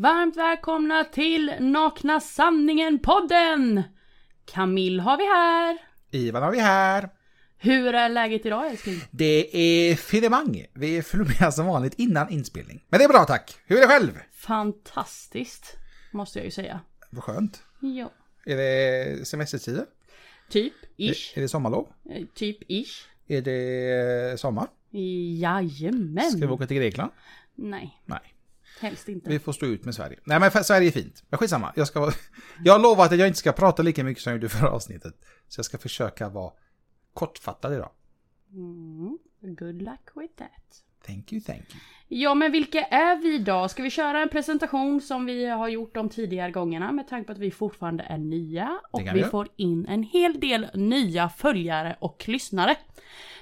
Varmt välkomna till Nakna Sanningen-podden! Camille har vi här. Ivan har vi här. Hur är läget idag älskling? Det är finemang. Vi är flummiga som vanligt innan inspelning. Men det är bra tack. Hur är det själv? Fantastiskt, måste jag ju säga. Vad skönt. Ja. Är det semestertider? Typ, ish. Är, det sommarlov? Eh, Typ, ish. Är det sommar? Jajamän. Ska vi åka till Grekland? Nej, Nej. Helst inte. Vi får stå ut med Sverige. Nej men Sverige är fint. Men skitsamma. Jag, ska jag har lovat att jag inte ska prata lika mycket som jag gjorde förra avsnittet. Så jag ska försöka vara kortfattad idag. Mm. Good luck with that. Thank you, thank you. Ja, men vilka är vi då? Ska vi köra en presentation som vi har gjort de tidigare gångerna med tanke på att vi fortfarande är nya och vi vi får in en hel del nya följare och lyssnare.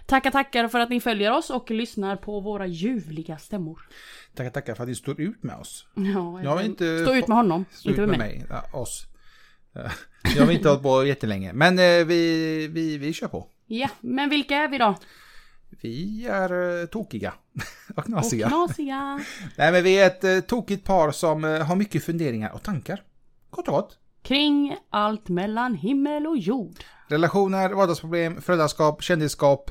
Tackar tackar för att ni följer oss och lyssnar på våra ljuvliga stämmor. Tackar, tackar för att ni står ut med oss. Ja, Jag inte Stå ut med honom, Stå inte ut med med mig. mig. Ja, oss. Eh, Jag har inte hållit på jättelänge. Men eh, vi, vi, vi kör på. Ja, men vilka är vi då? Vi är eh, tokiga och Och knasiga. knasiga. Nej men vi är ett tokigt par som har mycket funderingar och tankar. Kort och gott. Kring allt mellan himmel och jord. Relationer, vardagsproblem, föräldraskap, kändisskap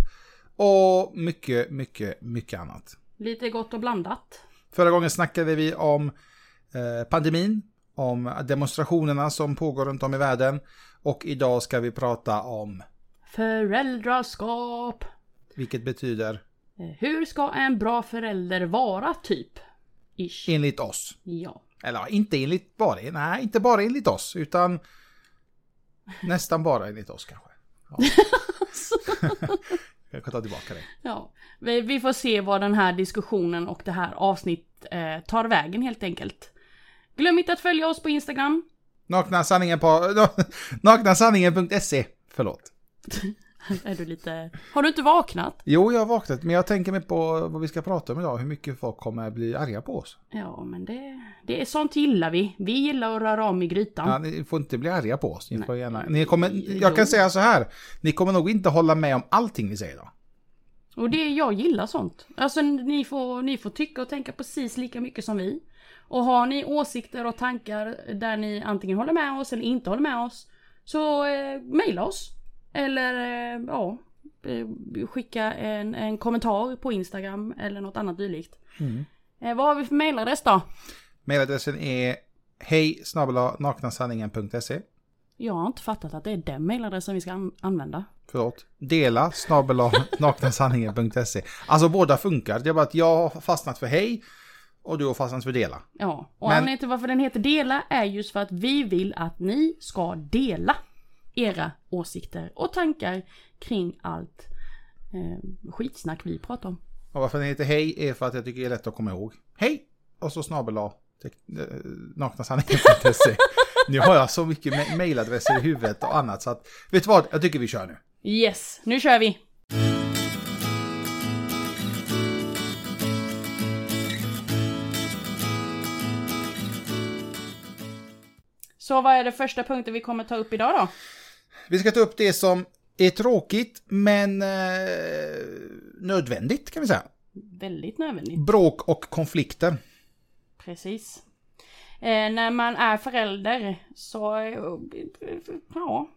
och mycket, mycket, mycket annat. Lite gott och blandat. Förra gången snackade vi om eh, pandemin, om demonstrationerna som pågår runt om i världen och idag ska vi prata om Föräldraskap. vilket betyder Eh, Hur ska en bra förälder vara, typ? Ish. enligt oss. Ja. Eller inte enligt bara, nej inte bara enligt oss utan nästan bara enligt oss kanske. Ja. Jag kan ta tillbaka det. ja. Vi, vi får se vad den här diskussionen och det här avsnitt eh, tar vägen helt enkelt. Glöm inte att följa oss på Instagram. Nakna sanningen på naknasanningen.se. Förlåt. är du lite... Har du inte vaknat? Jo, jag har vaknat, men jag tänker mig på vad vi ska prata om idag. Hur mycket folk kommer bli arga på oss. Ja, men det, det är sånt gillar vi. Vi gillar att röra om i grytan. Ja, ni får inte bli arga på oss. Ni får gärna, ni kommer, jag kan säga så här. Ni kommer nog inte hålla med om allting vi säger då. Och det, jag gillar sånt. Alltså ni får, ni får tycka och tänka precis lika mycket som vi. Och har ni åsikter och tankar där ni antingen håller med oss eller inte håller med oss. Så eh, mejla oss. Eller eh, ja, eh, skicka en, en kommentar på Instagram eller något annat dylikt. Eh, vad har vi för mejladress då? Mailadressen är hej naknasanningen.se. Jag har inte fattat att det är den mejladressen vi ska an- använda. Förlåt. Dela snabel naknasanningen.se. Alltså båda funkar. Det är bara att jag har fastnat för hej och du har fastnat för dela. Ja, och Men- anledningen till varför den heter dela är just för att vi vill att ni ska dela era åsikter och tankar kring allt eh, skitsnack vi pratar om. Och varför den heter hej är för att jag tycker det är lätt att komma ihåg. Hej! Och så snabel naknasanningen.se. Nu har jag så mycket mailadresser i huvudet och annat så att, vet du vad? Jag tycker vi kör nu. Yes, nu kör vi! Så vad är det första punkten vi kommer ta upp idag då? Vi ska ta upp det som är tråkigt men eh, nödvändigt kan vi säga. Väldigt nödvändigt. Bråk och konflikter. Precis. Eh, när man är förälder så, ja.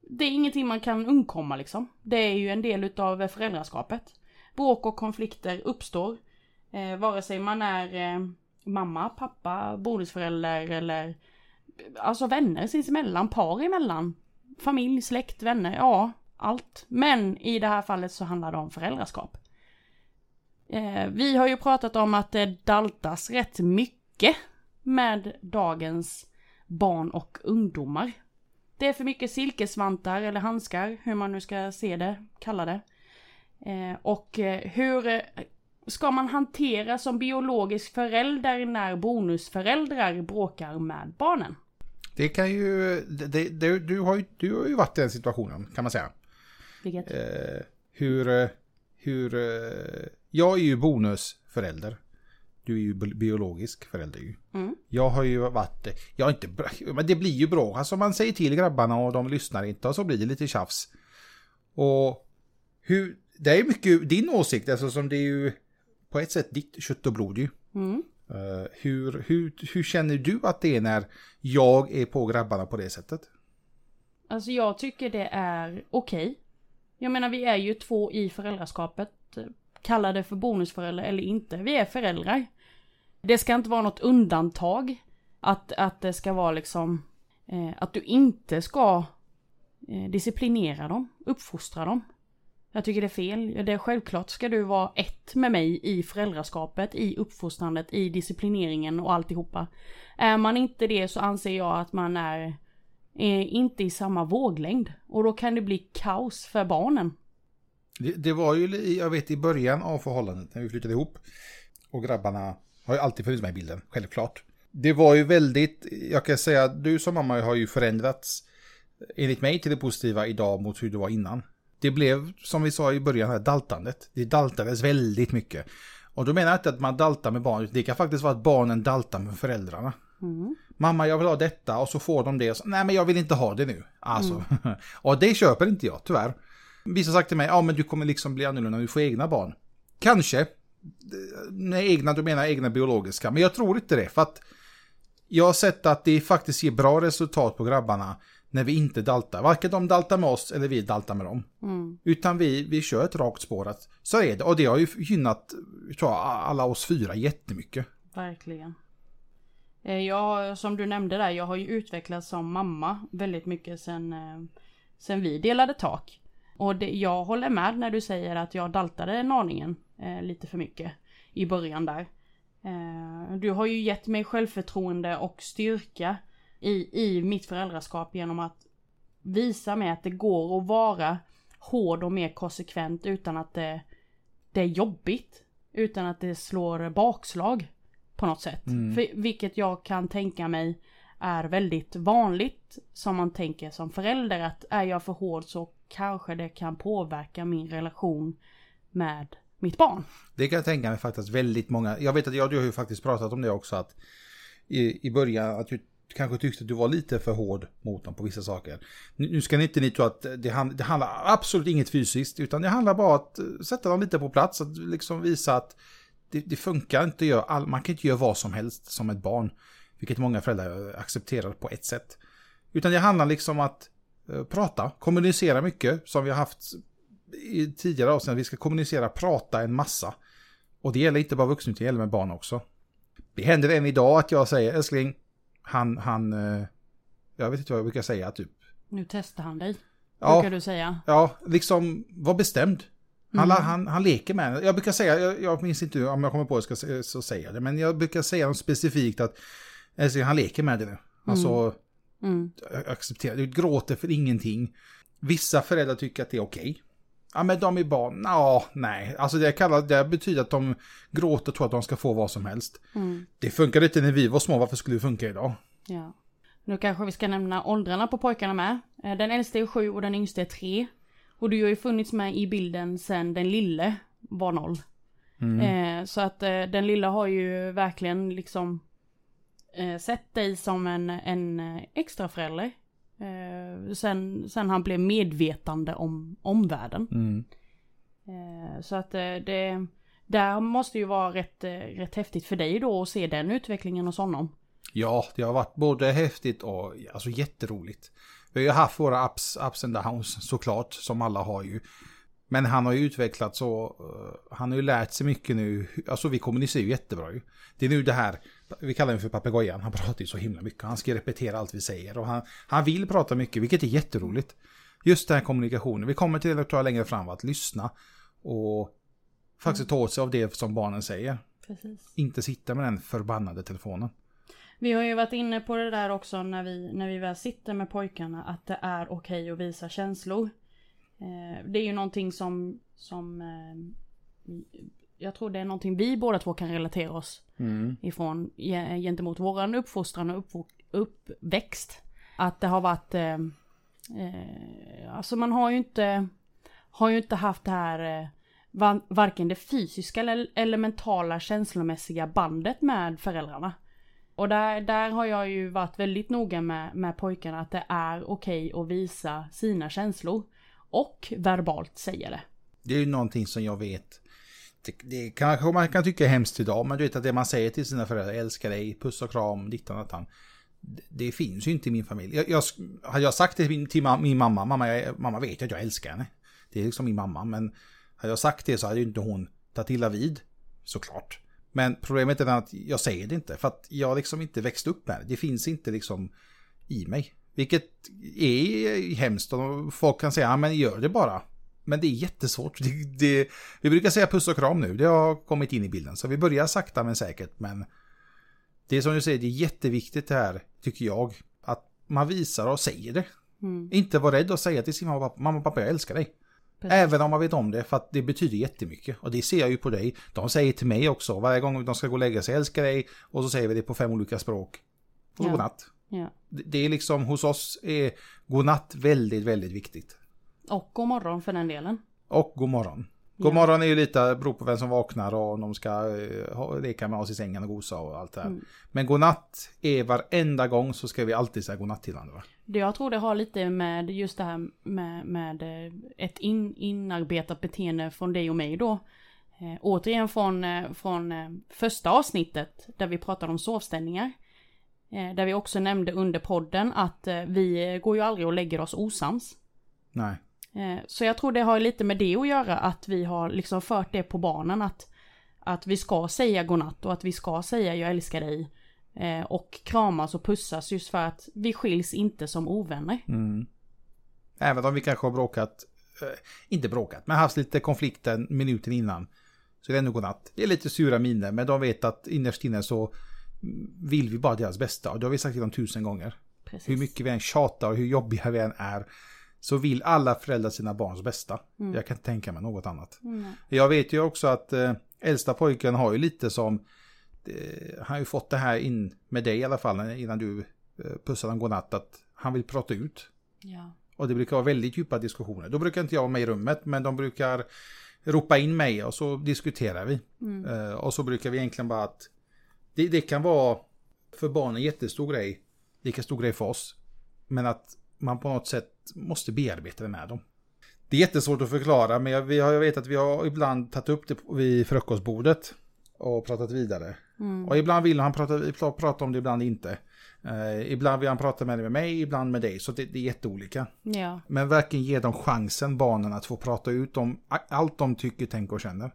Det är ingenting man kan undkomma liksom. Det är ju en del utav föräldraskapet. Bråk och konflikter uppstår. Eh, vare sig man är eh, mamma, pappa, bonusförälder eller alltså vänner sinsemellan, par emellan. Familj, släkt, vänner, ja, allt. Men i det här fallet så handlar det om föräldraskap. Eh, vi har ju pratat om att det daltas rätt mycket med dagens barn och ungdomar. Det är för mycket silkesvantar eller handskar, hur man nu ska se det, kalla det. Eh, och eh, hur eh, ska man hantera som biologisk förälder när bonusföräldrar bråkar med barnen? Det kan ju, det, det, du, har ju, du har ju varit i den situationen kan man säga. Vilket? Eh, hur, eh, hur, eh, jag är ju bonusförälder. Du är ju bi- biologisk förälder ju. Mm. Jag har ju varit, jag inte, men det blir ju bra. Alltså man säger till grabbarna och de lyssnar inte och så blir det lite tjafs. Och hur, det är mycket din åsikt, alltså som det är ju på ett sätt ditt kött och blod ju. Mm. Eh, hur, hur, hur känner du att det är när jag är på grabbarna på det sättet? Alltså jag tycker det är okej. Jag menar vi är ju två i föräldraskapet. Kalla det för bonusförälder eller inte. Vi är föräldrar. Det ska inte vara något undantag. Att, att det ska vara liksom eh, att du inte ska eh, disciplinera dem, uppfostra dem. Jag tycker det är fel. Det är självklart ska du vara ett med mig i föräldraskapet, i uppfostrandet, i disciplineringen och alltihopa. Är man inte det så anser jag att man är, är inte i samma våglängd. Och då kan det bli kaos för barnen. Det, det var ju, jag vet i början av förhållandet när vi flyttade ihop. Och grabbarna har ju alltid funnits med i bilden, självklart. Det var ju väldigt, jag kan säga, du som mamma har ju förändrats eh, enligt mig till det positiva idag mot hur det var innan. Det blev, som vi sa i början, här, daltandet. Det daltades väldigt mycket. Och då menar jag inte att man daltar med barn, det kan faktiskt vara att barnen daltar med föräldrarna. Mm. Mamma, jag vill ha detta och så får de det. Och så, Nej, men jag vill inte ha det nu. Alltså. och det köper inte jag, tyvärr. Vissa har sagt till mig, ja men du kommer liksom bli annorlunda när du får egna barn. Kanske. Med egna, du menar egna biologiska. Men jag tror inte det, för att jag har sett att det faktiskt ger bra resultat på grabbarna när vi inte daltar. Varken de daltar med oss eller vi daltar med dem. Mm. Utan vi, vi kör ett rakt spår. Att, så är det. Och det har ju gynnat tror jag, alla oss fyra jättemycket. Verkligen. Eh, Jag, som du nämnde där, jag har ju utvecklats som mamma väldigt mycket sen, eh, sen vi delade tak. Och det, jag håller med när du säger att jag daltade en aningen eh, lite för mycket i början där. Eh, du har ju gett mig självförtroende och styrka i, i mitt föräldraskap genom att visa mig att det går att vara hård och mer konsekvent utan att det, det är jobbigt. Utan att det slår bakslag på något sätt. Mm. För, vilket jag kan tänka mig är väldigt vanligt som man tänker som förälder att är jag för hård så kanske det kan påverka min relation med mitt barn. Det kan jag tänka mig faktiskt väldigt många. Jag vet att jag, du har ju faktiskt pratat om det också att i, i början att du kanske tyckte att du var lite för hård mot dem på vissa saker. Nu, ska ni inte ni tro att det, hand, det handlar absolut inget fysiskt utan det handlar bara att eh, sätta dem lite på plats. Att liksom visa att det, det funkar inte att göra all, man kan inte göra vad som helst som ett barn. Vilket många föräldrar eh, accepterar på ett sätt. Utan det handlar liksom att eh, prata, kommunicera mycket som vi har haft i tidigare avsnitt. Vi ska kommunicera, prata en massa. Och det gäller inte bara vuxna, det gäller med barn också. Det händer än idag att jag säger, älskling, han, han, eh, jag vet inte vad jag brukar säga, typ. Nu testar han dig. Ja. Brukar du säga. Ja, liksom, var bestämd. Han, Mm. han, han leker med henne. Jag brukar säga, jag, jag minns inte om jag kommer på det ska, så säger jag det, men jag brukar säga något specifikt att älskling, han leker med det nu. Alltså, Mm. jag accepterar, du gråter för ingenting. Vissa föräldrar tycker att det är okej. Ja men de är barn, ja, nej. Alltså det, kallar, det betyder att de gråter och tror att de ska få vad som helst. Mm. Det funkade inte när vi var små, varför skulle det funka idag? Ja. Nu kanske vi ska nämna åldrarna på pojkarna med. Eh, Den äldste är sju och den yngste är tre. Och du har ju funnits med i bilden sen den lille var noll. Eh, så att eh, den lilla har ju verkligen liksom eh, sett dig som en, en eh, extra förälder. Eh, sen, sen han blev medvetande om omvärlden. Mm. Eh, så att eh, det, där måste ju vara rätt, eh, rätt häftigt för dig då att se den utvecklingen hos honom. Ja, det har varit både häftigt och alltså jätteroligt. Vi har ju haft våra ups, ups and downs såklart, som alla har ju. Men han har ju utvecklats så, eh, han har ju lärt sig mycket nu. Alltså vi kommunicerar ju jättebra ju. Det är nu det här, vi kallar honom för papegojan, han pratar ju så himla mycket. Han ska repetera allt vi säger och han, han vill prata mycket, vilket är jätteroligt. Just den här kommunikationen, vi kommer till det tror jag längre fram, att lyssna och faktiskt ta åt sig av det som barnen säger. Precis. Inte sitta med den förbannade telefonen. Vi har ju varit inne på det där också när vi, när vi väl sitter med pojkarna att det är okej att visa känslor. Eh, det är ju någonting som, som eh, jag tror det är någonting vi båda två kan relatera oss ifrån ge- gentemot våran uppfostran och uppvo- uppväxt. Att det har varit, eh, eh, alltså man har ju inte, har ju inte haft det här eh, va- varken det fysiska eller, eller mentala känslomässiga bandet med föräldrarna. Och där, där har jag ju varit väldigt noga med, med pojkarna att det är okej att visa sina känslor. Och verbalt säga det. Det är ju någonting som jag vet det, det kanske man kan tycka är hemskt idag, men du vet att det man säger till sina föräldrar, älskar dig, puss och kram, dittan och dattan. Det, det finns ju inte i min familj. Jag, jag, hade jag sagt det till min, till min mamma, mamma, jag, mamma vet att jag älskar henne. Det är liksom min mamma, men hade jag sagt det så hade ju inte hon tagit illa vid, såklart. Men problemet är att jag säger det inte, för att jag liksom inte växt upp med det. Det finns inte liksom i mig. Vilket är hemskt och folk kan säga, ja men gör det bara. Men det är jättesvårt. Det, det, vi brukar säga puss och kram nu, det har kommit in i bilden. Så vi börjar sakta men säkert. Men det är som du säger, det är jätteviktigt det här, tycker jag. Att man visar och säger det. Mm. Inte vara rädd att säga till sin mamma och pappa, mamma och pappa jag älskar dig. Precis. Även om man vet om det, för att det betyder jättemycket. Och det ser jag ju på dig. De säger till mig också, varje gång de ska gå och lägga sig, älskar dig. Och så säger vi det på fem olika språk. Och ja. godnatt. Ja. Det är liksom, hos oss är godnatt väldigt, väldigt viktigt. Och god morgon för den delen. Och god morgon. God morgon är ju lite, beror på vem som vaknar och om de ska uh, leka med oss i sängen och gosa och allt det här. Mm. Men godnatt är varenda gång så ska vi alltid säga godnatt till varandra. Jag tror det har lite med just det här med, med eh, ett in, inarbetat beteende från dig och mig då. Eh, återigen från, eh, från eh, första avsnittet där vi pratade om sovställningar. Eh, där vi också nämnde under podden att eh, vi går ju aldrig och lägger oss osams. Nej. Eh, så jag tror det har lite med det att göra att vi har liksom fört det på barnen att, att vi ska säga godnatt och att vi ska säga jag älskar dig. Eh, och kramas och pussas just för att vi skiljs inte som ovänner. Mm. Även om vi kanske har bråkat, eh, inte bråkat, men haft lite konflikten minuten innan. Så det är ändå godnatt. Det är lite sura miner, men de vet att innerst inne så vill vi bara deras bästa. Och det har vi sagt till dem tusen gånger. Precis. Hur mycket vi än tjatar och hur jobbiga vi än är så vill alla föräldrar sina barns bästa. Mm. Jag kan inte tänka mig något annat. Mm. Jag vet ju också att eh, äldsta pojken har ju lite som, eh, han har ju fått det här in med dig i alla fall innan du eh, pussade honom godnatt, att han vill prata ut. Ja. Och det brukar vara väldigt djupa diskussioner. Då brukar inte jag vara med i rummet, men de brukar ropa in mig och så diskuterar vi. Mm. Eh, och så brukar vi egentligen bara att det, det kan vara för barnen en jättestor grej, lika stor grej för oss. Men att man på något sätt måste bearbeta med dem. Det är jättesvårt att förklara, men jag, jag vet att vi har ibland tagit upp det vid frukostbordet och pratat vidare. Mm. Och ibland vill han prata, prata om det, ibland inte. Eh, ibland vill han prata med, med mig, ibland med dig. Så det, det är jätteolika. Ja. Men verkligen ge dem chansen, barnen, att få prata ut om allt de tycker, tänker och känner.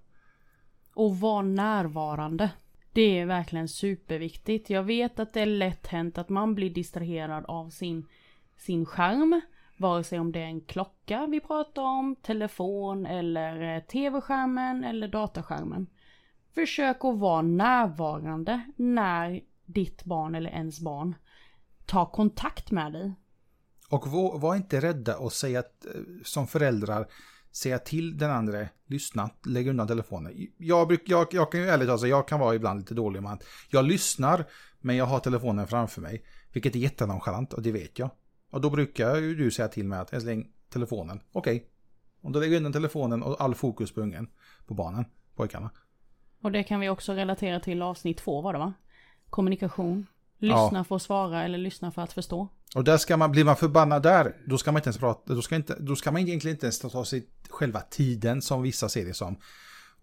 Och vara närvarande. Det är verkligen superviktigt. Jag vet att det är lätt hänt att man blir distraherad av sin sin skärm. Vare sig om det är en klocka vi pratar om, telefon eller eh, tv-skärmen eller dataskärmen. Försök att vara närvarande när ditt barn eller ens barn tar kontakt med dig. Och var, var inte rädda att säga att, som föräldrar, säga till den andra, lyssna, lägg undan telefonen. Jag, bruk, jag, jag kan ju ärligt säga, jag kan vara ibland lite dålig med att jag lyssnar, men jag har telefonen framför mig. Vilket är jättenonchalant och det vet jag. Och då brukar ju du säga till mig att älskling, telefonen. Okej. Okay. Och då lägger jag undan telefonen och all fokus på ungen. På barnen, pojkarna. Och det kan vi också relatera till avsnitt två var det va? Kommunikation. Lyssna ja. för att svara eller lyssna för att förstå. Och där ska man, blir man förbannad där, då ska man inte ens prata, då ska, inte, då ska man egentligen inte ens ta sig själva tiden som vissa ser det som.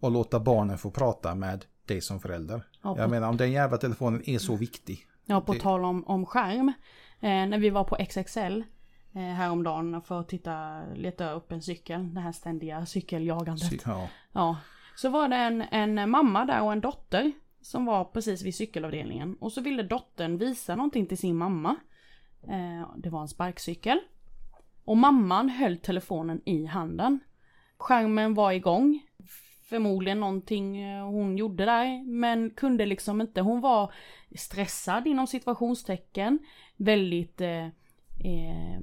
Och låta barnen få prata med dig som förälder. Ja, jag menar om den jävla telefonen är så viktig. Ja, på det... tal om, om skärm. Eh, när vi var på XXL eh, häromdagen för att titta, leta upp en cykel, det här ständiga cykeljagandet. Ja. ja. Så var det en, en mamma där och en dotter som var precis vid cykelavdelningen. Och så ville dottern visa någonting till sin mamma. Eh, det var en sparkcykel. Och mamman höll telefonen i handen. Skärmen var igång. Förmodligen någonting eh, hon gjorde där, men kunde liksom inte. Hon var stressad inom situationstecken väldigt eh, eh,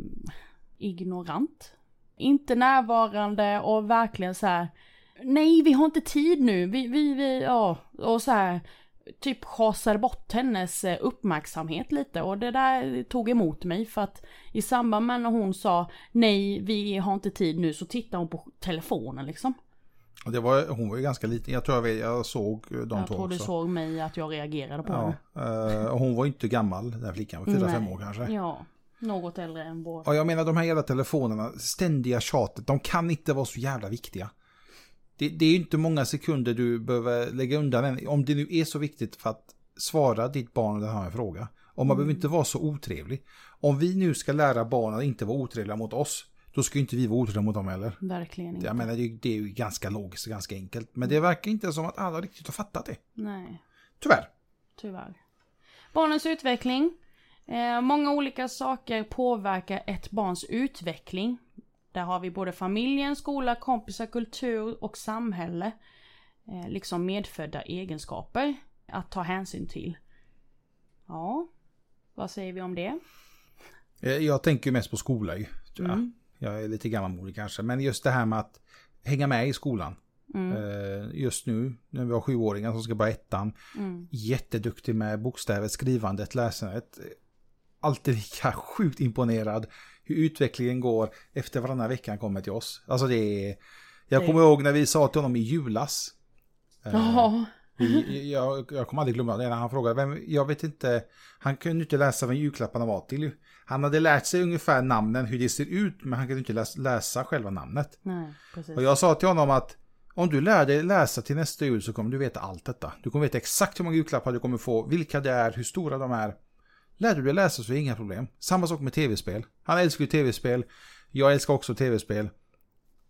ignorant. Inte närvarande och verkligen så här. Nej, vi har inte tid nu. Vi, vi, vi, ja. Och så här. Typ schasade bort hennes eh, uppmärksamhet lite och det där tog emot mig för att i samband med när hon sa nej, vi har inte tid nu så tittade hon på telefonen liksom. Och det var, hon var ju ganska liten, jag tror jag, jag såg de jag två också. Jag tror du såg mig att jag reagerade på ja, henne. Uh, hon var inte gammal, den här flickan, fyra fem år kanske. Ja, något äldre än vår. Och jag menar de här jävla telefonerna, ständiga tjatet, de kan inte vara så jävla viktiga. Det, det är ju inte många sekunder du behöver lägga undan en, om det nu är så viktigt för att svara ditt barn den här fråga. Och man behöver inte vara så otrevlig. Om vi nu ska lära barnen att inte vara otrevliga mot oss, då ska ju inte vi vara otrevliga mot dem heller. Verkligen inte. Jag menar, det det är ju ganska logiskt och ganska enkelt. Men det verkar inte som att alla riktigt har fattat det. Nej, Tyvärr. tyvärr. Barnens utveckling. Eh, många olika saker påverkar ett barns utveckling. Där har vi både familjen, skola, kompisar, kultur och samhälle. Eh, liksom medfödda egenskaper att ta hänsyn till. Ja, vad säger vi om det? Eh, Jag tänker mest på skola ju. Mm. Jag är lite gammalmodig kanske. Men just det här med att hänga med i skolan. Mm. Eh, Just nu när vi har sjuåringar som ska börja ettan. Mm. Jätteduktig med bokstäver, skrivandet, läsandet. Alltid lika sjukt imponerad hur utvecklingen går efter varannan vecka han kommer till oss. Alltså det är... Jag Det- kommer ihåg när vi sa till honom i julas. vi- Jag, jag kommer aldrig glömma det när han frågade, vem, jag vet inte, han kunde inte läsa vem julklapparna var till. Han hade lärt sig ungefär namnen, hur det ser ut, men han kunde inte läsa, läsa själva namnet. nej. Och jag sa till honom att om du lär dig läsa till nästa jul så kommer du veta allt detta. Du kommer veta exakt hur många julklappar du kommer få, vilka det är, hur stora de är. Lär du dig läsa så är det inga problem. Samma sak med tv-spel. Han älskar ju tv-spel. Jag älskar också tv-spel.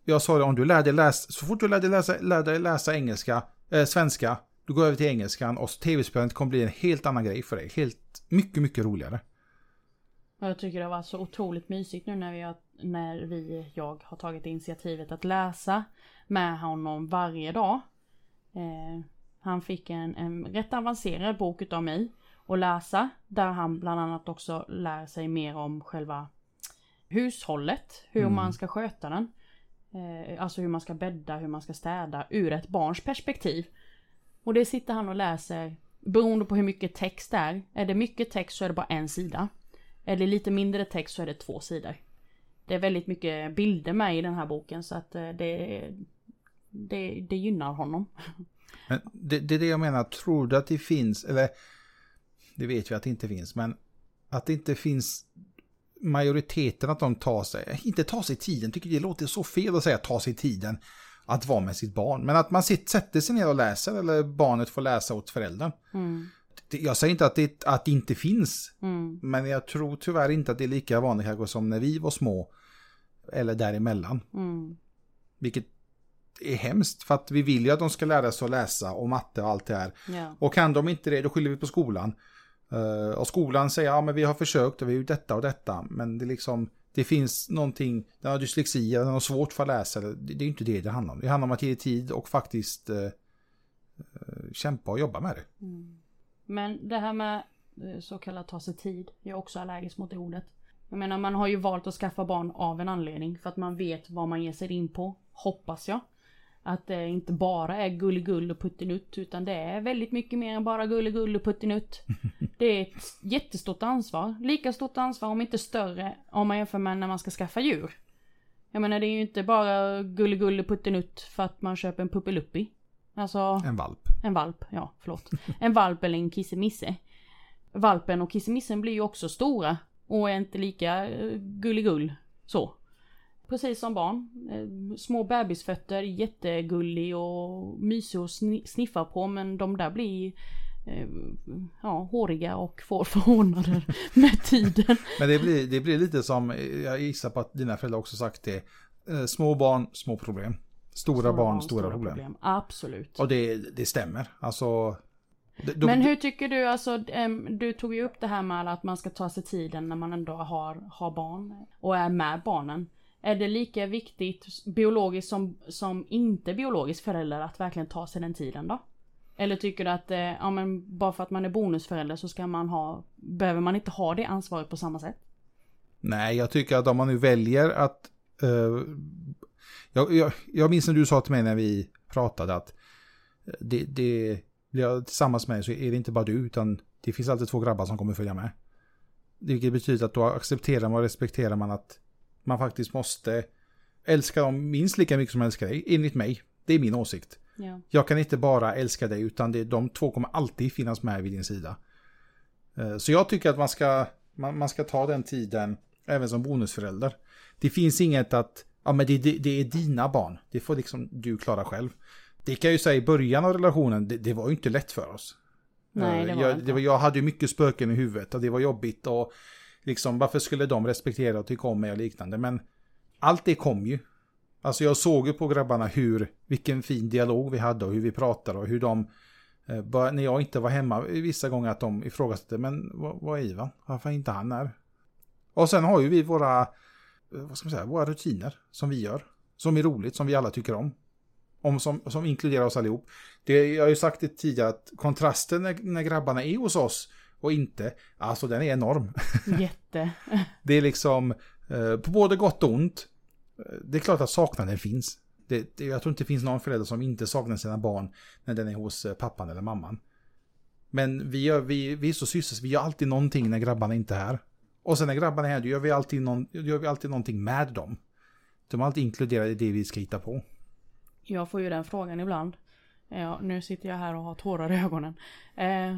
Jag sa det, om du lär dig läsa, så fort du lär dig läsa, lär dig läsa engelska, eh, svenska, du går över till engelskan och tv-spelet kommer bli en helt annan grej för dig. Helt, mycket, mycket roligare. Och jag tycker det var så otroligt mysigt nu när vi, har, när vi, jag har tagit initiativet att läsa med honom varje dag. Eh, han fick en, en rätt avancerad bok utav mig att läsa. Där han bland annat också lär sig mer om själva hushållet. Hur Mm. man ska sköta den. Eh, alltså hur man ska bädda, hur man ska städa ur ett barns perspektiv. Och det sitter han och läser beroende på hur mycket text det är. Är det mycket text så är det bara en sida. Det lite mindre text så är det två sidor. Det är väldigt mycket bilder med i den här boken så att eh, det, det, det gynnar honom. Men det, det är det jag menar, tror du att det finns, eller det vet vi att det inte finns, men att det inte finns majoriteten att de tar sig, inte tar sig tiden, tycker det låter så fel att säga ta sig tiden att vara med sitt barn, men att man sitt, sätter sig ner och läser eller barnet får läsa åt föräldern. Mm, Jag säger inte att det, att det inte finns, mm, men jag tror tyvärr inte att det är lika vanligt kanske som när vi var små eller däremellan. mm, Vilket är hemskt för att vi vill ju att de ska lära sig att läsa och matte och allt det här. ja, Och kan de inte det, då skyller vi på skolan. Eh, och skolan säger, ja men vi har försökt och vi har gjort detta och detta. Men det liksom, det finns någonting, den har dyslexi, den har svårt för att läsa. Det, det är inte det det handlar om. Det handlar om att ge tid och faktiskt eh, kämpa och jobba med det. mm. Men det här med eh, så kallat ta sig tid. Jag är också allergisk mot det ordet. Jag menar man har ju valt att skaffa barn av en anledning. För att man vet vad man ger sig in på. Hoppas jag. Att det inte bara är gulligull och puttinutt. Utan det är väldigt mycket mer än bara gulligull och puttinutt. Det är ett jättestort ansvar. Lika stort ansvar om inte större om man jämför med när man ska skaffa djur. Jag menar det är ju inte bara gulligull och puttinutt för att man köper en puppeluppi. Alltså En valp en valp, ja förlåt. En valp eller en kissemisse. Valpen och kissemissen blir ju också stora och är inte lika eh, gulligull så. Precis som barn. Eh, små bebisfötter, jättegullig och mysig att sniffa på men de där blir eh, ja, håriga och får förhårdnader med tiden. Men det blir, det blir lite som, jag gissar på att dina föräldrar också sagt det. Små barn, små problem. Stora, barn, stora, problem. Absolut. Och det, det stämmer. Alltså... det- då- Men hur tycker du, alltså du tog ju upp det här med att man ska ta sig tiden när man ändå har, har barn och är med barnen. Är det lika viktigt biologiskt som, som inte biologisk förälder att verkligen ta sig den tiden då? Eller tycker du att, eh, ja men bara för att man är bonusförälder så ska man ha, behöver man inte ha det ansvaret på samma sätt? Nej, jag tycker att om man nu väljer att... eh, jag, jag, jag minns när du sa till mig när vi pratade att det, det, jag, tillsammans med dig så är det inte bara du utan det finns alltid två grabbar som kommer följa med. Vilket betyder att då accepterar man och respekterar man att man faktiskt måste älska dem minst lika mycket som man älskar dig, enligt mig. Det är min åsikt. Ja. Jag kan inte bara älska dig utan det, de två kommer alltid finnas med vid din sida. Eh, Så jag tycker att man ska, man, man ska ta den tiden även som bonusförälder. Det finns inget att Ja men det, det, det är dina barn. Det får liksom du klara själv. Det kan jag ju säga i början av relationen, det, det var ju inte lätt för oss. Nej, det var jag, inte. det var, jag hade ju mycket spöken i huvudet och det var jobbigt och liksom varför skulle de respektera och tycka om mig och liknande. Men allt det kom ju. Alltså jag såg ju på grabbarna hur, vilken fin dialog vi hade och hur vi pratade och hur de, eh, bara, när jag inte var hemma vissa gånger att de ifrågasatte, men vad, vad är Ivan? Varför är inte han här? Och sen har ju vi våra, eh, vad ska man säga, våra rutiner som vi gör. Som är roligt, som vi alla tycker om. om som, som inkluderar oss allihop. Det, jag har ju sagt det tidigare att kontrasten när, när grabbarna är hos oss och inte, alltså den är enorm. Jätte. Det är liksom eh, på både gott och ont. Eh, Det är klart att saknaden finns. Det, det, jag tror inte det finns någon förälder som inte saknar sina barn när den är hos eh, pappan eller mamman. Men vi, gör, vi, vi är så syssels, vi gör alltid någonting när grabbarna inte är här. Och sen när grabbarna är här, då gör vi alltid, någon, då gör vi alltid någonting med dem. De är alltid inkluderade i det vi ska hitta på. Jag får ju den frågan ibland. Ja, nu sitter jag här och har tårar i ögonen. Eh,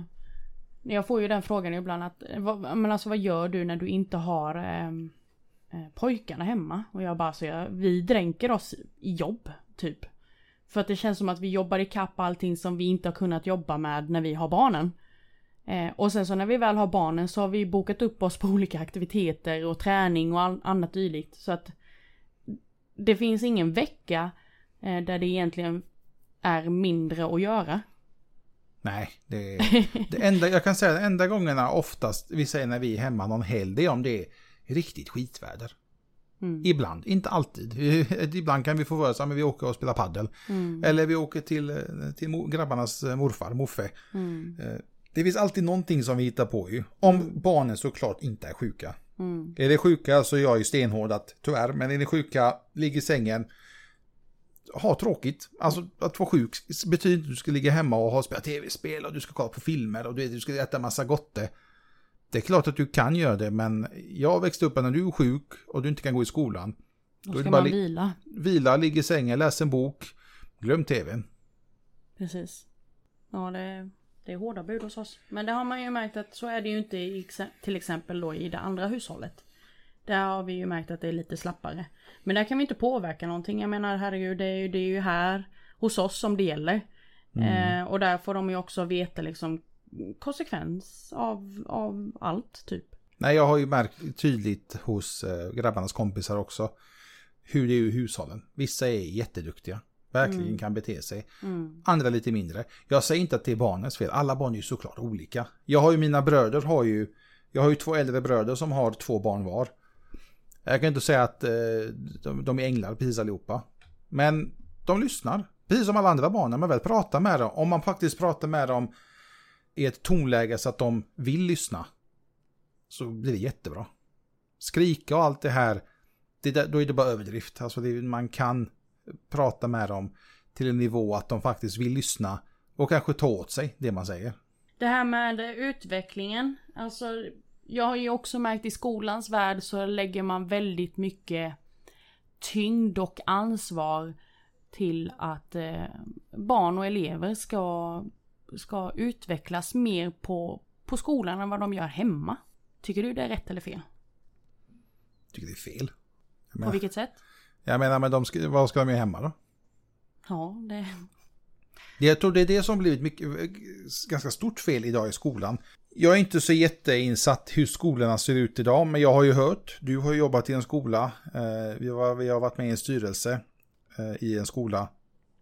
jag får ju den frågan ibland att, vad, men alltså vad gör du när du inte har ehm, eh, pojkarna hemma? Och jag bara alltså, säger, vi dränker oss i jobb, typ. För att det känns som att vi jobbar i kapp allting som vi inte har kunnat jobba med när vi har barnen. Eh, och sen så när vi väl har barnen så har vi bokat upp oss på olika aktiviteter och träning och all, annat dylikt. Så att det finns ingen vecka eh, där det egentligen är mindre att göra. Nej, det, det enda, jag kan säga att enda gångerna oftast, vi säger när vi är hemma någon helg, det är om det är riktigt skitväder. Mm. Ibland, inte alltid. Ibland kan vi få för oss att vi åker och spelar paddel. Mm. Eller vi åker till, eh, till grabbarnas eh, morfar, Moffe. Mm. Det finns alltid någonting som vi hittar på ju. Om barnen såklart inte är sjuka. Mm. Är det sjuka så är jag ju stenhård att tyvärr, men är det sjuka, ligg i sängen, ha tråkigt. Alltså att vara sjuk betyder inte att du ska ligga hemma och ha spelat tv-spel och du ska kolla på filmer och du, du ska äta massa gotte. Det är klart att du kan göra det, men jag växte upp när du är sjuk och du inte kan gå i skolan. Då Då ska man vila. Vila, ligga i sängen, läsa en bok, glöm tvn. Precis. Ja, det, det är hårda bud hos oss. Men det har man ju märkt att så är det ju inte i, till exempel då i det andra hushållet. Där har vi ju märkt att det är lite slappare. Men där kan vi inte påverka någonting. Jag menar herregud, det är ju, det är ju här hos oss som det gäller. Eh, och där får de ju också veta liksom konsekvens av, av allt typ. Nej, jag har ju märkt tydligt hos eh, grabbarnas kompisar också hur det är i hushållen. Vissa är jätteduktiga, verkligen Mm. kan bete sig. Mm. Andra lite mindre. Jag säger inte att det är barnens fel, alla barn är ju såklart olika. Jag har ju mina bröder har ju, jag har ju två äldre bröder som har två barn var. Jag kan inte säga att eh, de, de är änglar precis allihopa. Men de lyssnar, precis som alla andra barn när man väl pratar med dem. Om man faktiskt pratar med dem i ett tonläge så att de vill lyssna. Så blir det jättebra. Skrika och allt det här, det där, då är det bara överdrift. Alltså det, man kan prata med dem till en nivå att de faktiskt vill lyssna och kanske ta åt sig det man säger. Det här med utvecklingen. Alltså, jag har ju också märkt i skolans värld så lägger man väldigt mycket tyngd och ansvar till att eh, barn och elever ska, ska utvecklas mer på, på skolan än vad de gör hemma. Tycker du det är rätt eller fel? Jag tycker det är fel. På vilket sätt? Jag menar men de ska, vad ska de göra hemma då? Ja, det... Jag tror det är det som blivit mycket, ganska stort fel idag i skolan. Jag är inte så jätteinsatt hur skolorna ser ut idag, men jag har ju hört, du har jobbat i en skola, eh, vi, har, varit med i en styrelse eh, i en skola.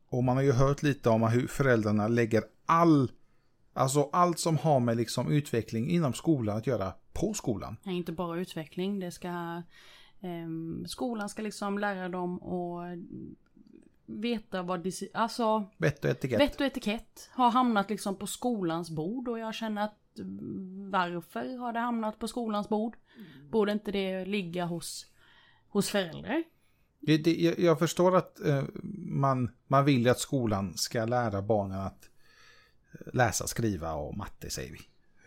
Och man har ju hört lite om hur föräldrarna lägger all, alltså allt som har med liksom utveckling inom skolan att göra på skolan. är inte bara utveckling. Det ska... ehm, skolan ska liksom lära dem att veta vad... Alltså... Vett och etikett. Vett och etikett har hamnat liksom på skolans bord och jag känner att mm, varför har det hamnat på skolans bord? Borde inte det ligga hos, hos föräldrar? Det, det, jag, jag förstår att eh, man, man vill att skolan ska lära barnen att eh, läsa, skriva och matte säger vi.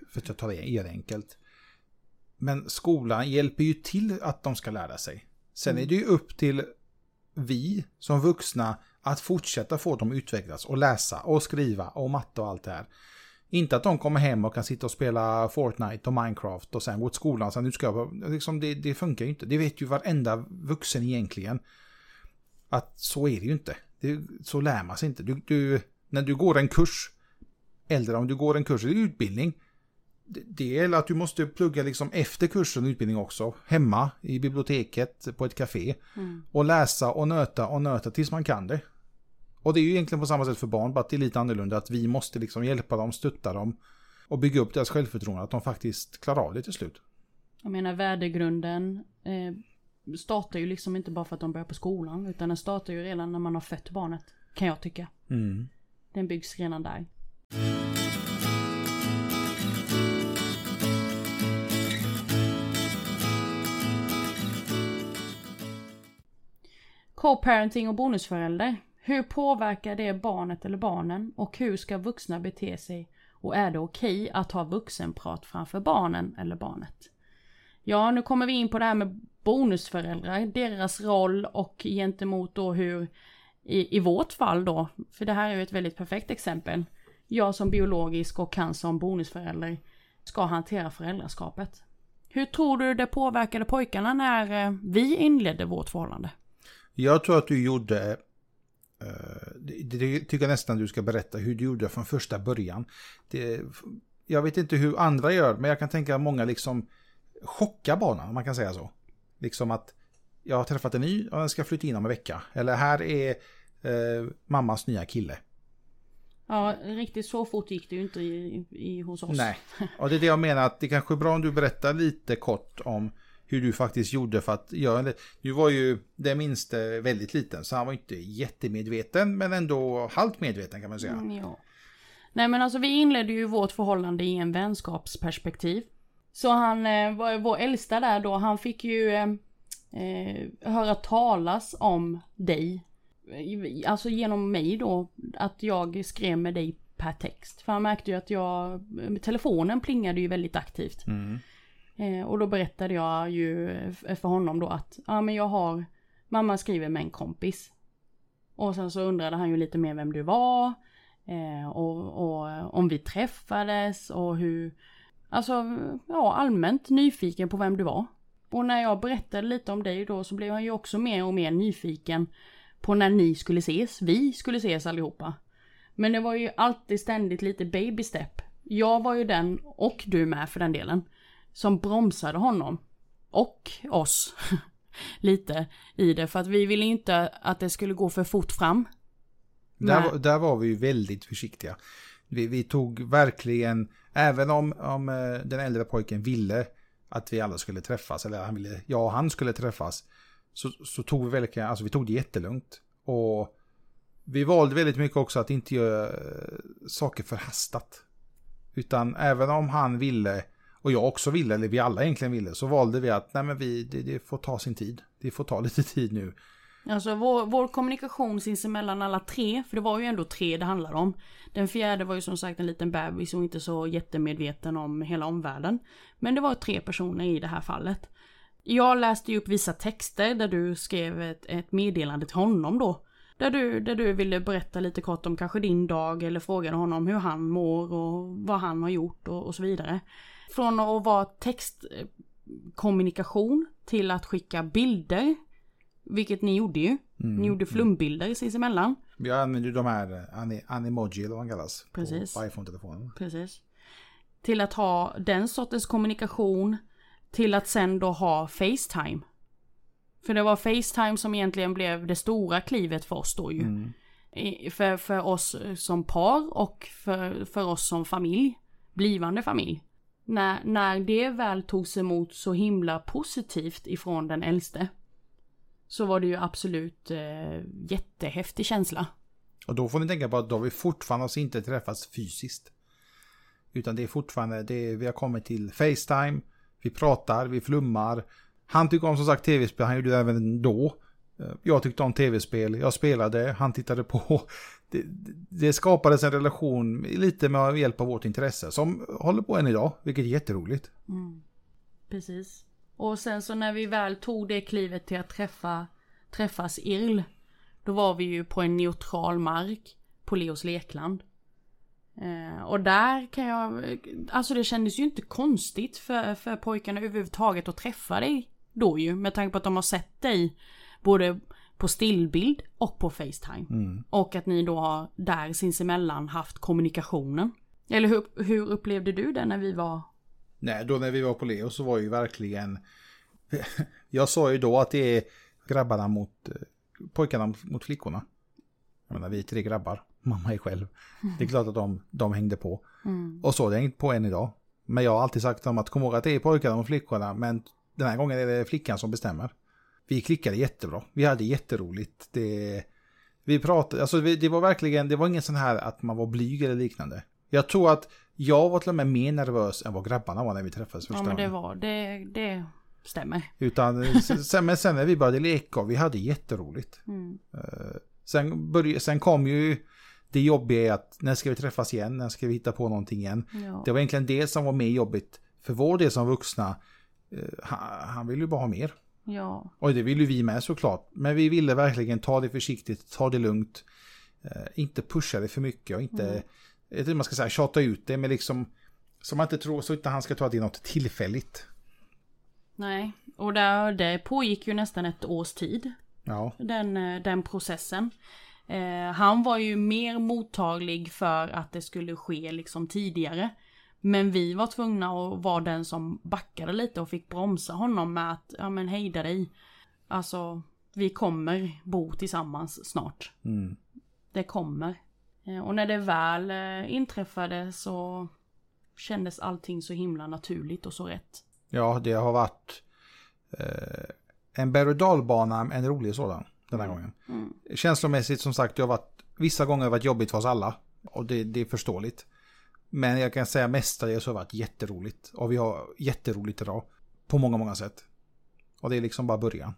För att ta det, är det enkelt. Men skolan hjälper ju till att de ska lära sig. Sen är det ju upp till vi som vuxna att fortsätta få dem utvecklas och läsa och skriva och matte och allt det här. Inte att de kommer hem och kan sitta och spela Fortnite och Minecraft och sen gå till skolan sen nu ska jag... Liksom det, det funkar ju inte. Det vet ju varenda vuxen egentligen. att så är det ju inte. Det, så lär man sig inte. Du, du, när du går en kurs, eller om du går en kurs i utbildning, det, är att du måste plugga liksom efter kursen och utbildning också. Hemma, i biblioteket, på ett café. Mm. Och läsa och nöta och nöta tills man kan det. Och det är ju egentligen på samma sätt för barn, bara att det är lite annorlunda. Att vi måste liksom hjälpa dem, stötta dem och bygga upp deras självförtroende. Att de faktiskt klarar av det till slut. Jag menar värdegrunden eh, startar ju liksom inte bara för att de börjar på skolan. Utan den startar ju redan när man har fött barnet. Kan jag tycka. Mm. Den byggs redan där. Co-parenting och bonusförälder. Hur påverkar det barnet eller barnen? Och hur ska vuxna bete sig? Och är det okej att ha vuxenprat framför barnen eller barnet? Ja, nu kommer vi in på det här med bonusföräldrar, deras roll och gentemot då hur i, i vårt fall då, för det här är ju ett väldigt perfekt exempel. Jag som biologisk och han som bonusförälder ska hantera föräldraskapet. Hur tror du det påverkade pojkarna när eh, vi inledde vårt förhållande? Jag tror att du gjorde, eh, det, tycker jag nästan du ska berätta hur du gjorde från första början. Det, jag vet inte hur andra gör, men jag kan tänka att många liksom chockar barnen, om man kan säga så. Liksom att jag har träffat en ny och den ska flytta in om en vecka. Eller här är eh, mammas nya kille. Ja, riktigt så fort gick det ju inte i, i, hos oss. Nej, och det är det jag menar att det kanske är bra om du berättar lite kort om hur du faktiskt gjorde för att göra det. Du var ju den minste väldigt liten så han var inte jättemedveten men ändå halvt medveten kan man säga. Mm, ja. Nej men alltså vi inledde ju vårt förhållande i en vänskapsperspektiv. Så han eh, var vår äldsta där då, han fick ju eh, eh, höra talas om dig. Eh, Alltså genom mig då, att jag skrev med dig per text. För han märkte ju att jag, telefonen plingade ju väldigt aktivt. Mm. Eh, och då berättade jag ju för honom då att, ja men jag har, mamma skriver med en kompis. Och sen så undrade han ju lite mer vem du var. Eh, och, och om vi träffades och hur, alltså ja allmänt nyfiken på vem du var. Och när jag berättade lite om dig då så blev han ju också mer och mer nyfiken på när ni skulle ses, vi skulle ses allihopa. Men det var ju alltid ständigt lite baby step. Jag var ju den, och du med för den delen, som bromsade honom. Och oss. lite i det, för att vi ville inte att det skulle gå för fort fram. Där, där var vi ju väldigt försiktiga. Vi, vi tog verkligen, även om, om eh, den äldre pojken ville att vi alla skulle träffas, eller han ville, jag och han skulle träffas, så, så tog vi verkligen, alltså vi tog det jättelugnt. Och vi valde väldigt mycket också att inte göra eh, saker förhastat. Utan även om han ville, och jag också ville, eller vi alla egentligen ville, så valde vi att nej men vi, det, det får ta sin tid. Det får ta lite tid nu. Alltså vår, vår kommunikation sinsemellan alla tre, för det var ju ändå tre det handlade om. Den fjärde var ju som sagt en liten bebis och inte så jättemedveten om hela omvärlden. Men det var tre personer i det här fallet. Jag läste ju upp vissa texter där du skrev ett, ett meddelande till honom då. Där du, där du ville berätta lite kort om kanske din dag eller frågade honom hur han mår och vad han har gjort och, och så vidare. Från att vara textkommunikation till att skicka bilder. Vilket ni gjorde ju. Ni gjorde flumbilder sinsemellan. Vi använder ju de här eh, ani- Animoji eller vad de kallas. Precis. På iPhone-telefonen. Precis. Till att ha den sortens kommunikation. Till att sen då ha Facetime. För det var Facetime som egentligen blev det stora klivet för oss då ju. Mm. För, för oss som par och för, för oss som familj. Blivande familj. När, när det väl togs emot så himla positivt ifrån den äldste. Så var det ju absolut eh, jättehäftig känsla. Och då får ni tänka på att då har vi fortfarande alltså inte träffats fysiskt. Utan det är fortfarande, det är, vi har kommit till Facetime, vi pratar, vi flummar. Han tycker om som sagt tv-spel, han gjorde det även då. Eh, jag tyckte om tv-spel, jag spelade, han tittade på. Det, det skapades en relation lite med hjälp av vårt intresse som håller på än idag, vilket är jätteroligt. Mm. Precis. Och sen så när vi väl tog det klivet till att träffa, träffas IRL. Då var vi ju på en neutral mark på Leos lekland. Eh, och där kan jag, alltså det kändes ju inte konstigt för, för pojkarna överhuvudtaget att träffa dig då ju. Med tanke på att de har sett dig både på stillbild och på Facetime. Mm. Och att ni då har där sinsemellan haft kommunikationen. Eller hur, hur upplevde du det när vi var... Nej, då när vi var på Leo så var ju verkligen... Jag sa ju då att det är grabbarna mot... eh, Pojkarna mot flickorna. Jag menar, vi är tre grabbar. Mamma är själv. Det är klart att de, de hängde på. Mm. Och så har det hängt på än idag. Men jag har alltid sagt om att kom ihåg att det är pojkarna mot flickorna. Men den här gången är det flickan som bestämmer. Vi klickade jättebra. Vi hade jätteroligt. Det, vi pratade, alltså det var verkligen, det var ingen sån här att man var blyg eller liknande. Jag tror att jag var till och med mer nervös än vad grabbarna var när vi träffades första Ja men det var, det, det stämmer. Utan sen, men sen när vi började leka och vi hade jätteroligt. Mm. Sen, började, sen kom ju det jobbiga i att när ska vi träffas igen? När ska vi hitta på någonting igen? Ja. Det var egentligen det som var mer jobbigt för vår del som vuxna. Eh, Han, han ville ju bara ha mer. Ja. Och det ville ju vi med såklart. Men vi ville verkligen ta det försiktigt, ta det lugnt. Eh, inte pusha det för mycket och inte, jag vet inte man ska säga, tjata ut det. Men liksom, så man inte tror, så inte han ska ta det något tillfälligt. Nej, och där, det pågick ju nästan ett års tid. Ja, Den, eh, den processen. Eh, han var ju mer mottaglig för att det skulle ske liksom tidigare. Men vi var tvungna att vara den som backade lite och fick bromsa honom med att, ja men hejda dig. Alltså, vi kommer bo tillsammans snart. mm. Det kommer. Eh, och när det väl eh, inträffade så kändes allting så himla naturligt och så rätt. ja det har varit eh, en berg och dalbana, en rolig sådan den här gången. Mm. Känslomässigt som sagt, det har varit, vissa gånger har varit jobbigt för oss alla. Och det, det är förståeligt. Men jag kan säga mestadels har det varit jätteroligt. Och vi har jätteroligt idag. På många, många sätt. Och det är liksom bara början.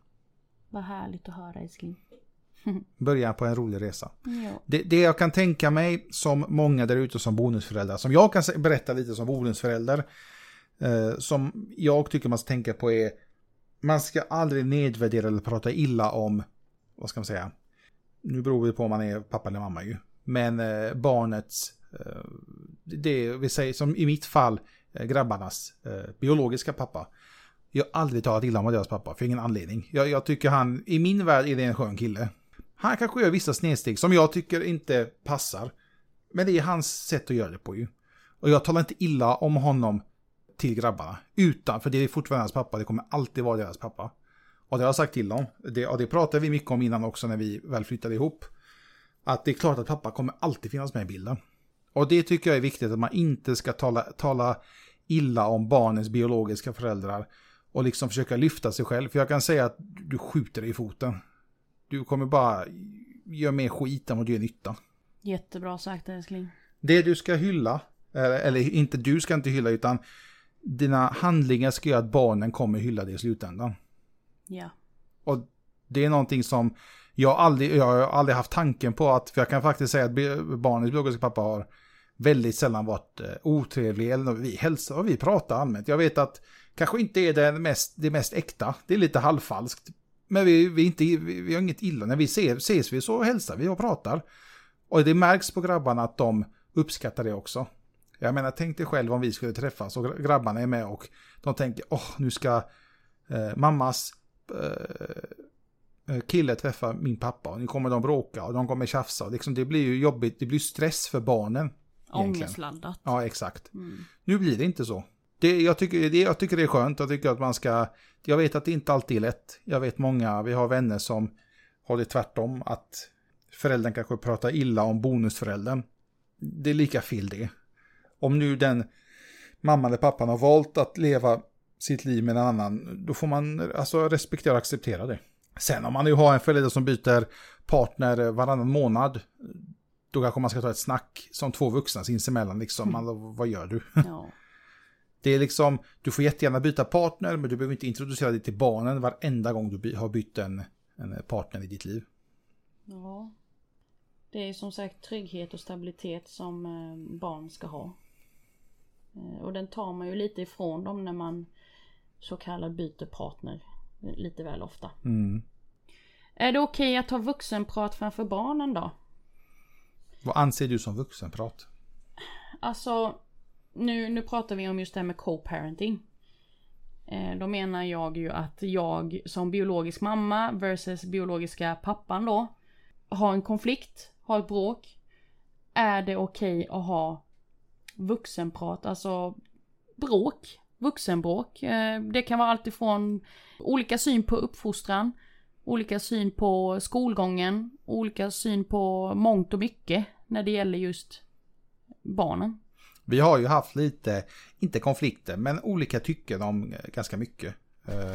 Vad härligt att höra älskling. Början på en rolig resa. Det, det jag kan tänka mig som många där ute som bonusföräldrar, som jag kan berätta lite som bonusförälder, eh, som jag tycker man ska tänka på är, man ska aldrig nedvärdera eller prata illa om, vad ska man säga, nu beror det på om man är pappa eller mamma ju, men eh, barnets, eh, det vi säger som i mitt fall, eh, grabbarnas eh, biologiska pappa. Jag har aldrig talat illa om deras pappa, för ingen anledning. Jag, jag tycker han, i min värld är det en skön kille. Han kanske gör vissa snedsteg som jag tycker inte passar. Men det är hans sätt att göra det på ju. Och jag talar inte illa om honom till grabbarna. Utan, för det är fortfarande hans pappa, det kommer alltid vara deras pappa. Och det har jag sagt till dem. Det, och det pratade vi mycket om innan också när vi väl flyttade ihop. Att det är klart att pappa kommer alltid finnas med i bilden. Och det tycker jag är viktigt att man inte ska tala, tala illa om barnens biologiska föräldrar. Och liksom försöka lyfta sig själv. För jag kan säga att du skjuter dig i foten. Du kommer bara göra mer skit än vad du gör nytta. Jättebra sagt älskling. Det du ska hylla, eller, eller inte du ska inte hylla utan dina handlingar ska göra att barnen kommer hylla dig i slutändan. Ja. Och det är någonting som jag aldrig, jag har aldrig haft tanken på att, för jag kan faktiskt säga att barnets biologiska pappa har väldigt sällan varit eh, otrevlig, eller vi hälsar och vi pratar allmänt. Jag vet att kanske inte är det mest, det mest äkta, det är lite halvfalskt. Men vi, vi, inte, vi, vi har inget illa, när vi ser, ses vi så hälsar vi och pratar. Och det märks på grabbarna att de uppskattar det också. Jag menar, tänk dig själv om vi skulle träffas och grabbarna är med och de tänker, åh, nu ska eh, mammas eh, eh, kille träffa min pappa och nu kommer de bråka och de kommer tjafsa. Liksom, det blir ju jobbigt, det blir stress för barnen. Ångestladdat. Ja, exakt. Mm. Nu blir det inte så. Det, jag, tycker, det, jag tycker det är skönt, jag tycker att man ska... Jag vet att det inte alltid är lätt. Jag vet många, vi har vänner som har det tvärtom, att föräldern kanske pratar illa om bonusföräldern. Det är lika fel det. Om nu den mamman eller pappan har valt att leva sitt liv med en annan, då får man alltså respektera och acceptera det. Sen om man nu har en förälder som byter partner varannan månad, då kanske man ska ta ett snack som två vuxna sinsemellan liksom. Alltså, vad gör du? Ja. Det är liksom, du får jättegärna byta partner, men du behöver inte introducera dig till barnen varenda gång du by- har bytt en, en partner i ditt liv. ja. Det är som sagt trygghet och stabilitet som eh, barn ska ha. Eh, Och den tar man ju lite ifrån dem när man så kallad byter partner eh, lite väl ofta. Mm. Är det okej att ha vuxenprat framför barnen då? Vad anser du som vuxenprat? Alltså, nu, nu pratar vi om just det här med co-parenting. Eh, då menar jag ju att jag som biologisk mamma versus biologiska pappan då har en konflikt, har ett bråk. Är det okej okay att ha vuxenprat, alltså bråk, vuxenbråk. Eh, det kan vara alltifrån olika syn på uppfostran, olika syn på skolgången, olika syn på mångt och mycket när det gäller just barnen. Vi har ju haft lite, inte konflikter, men olika tycken om eh, ganska mycket. Eh,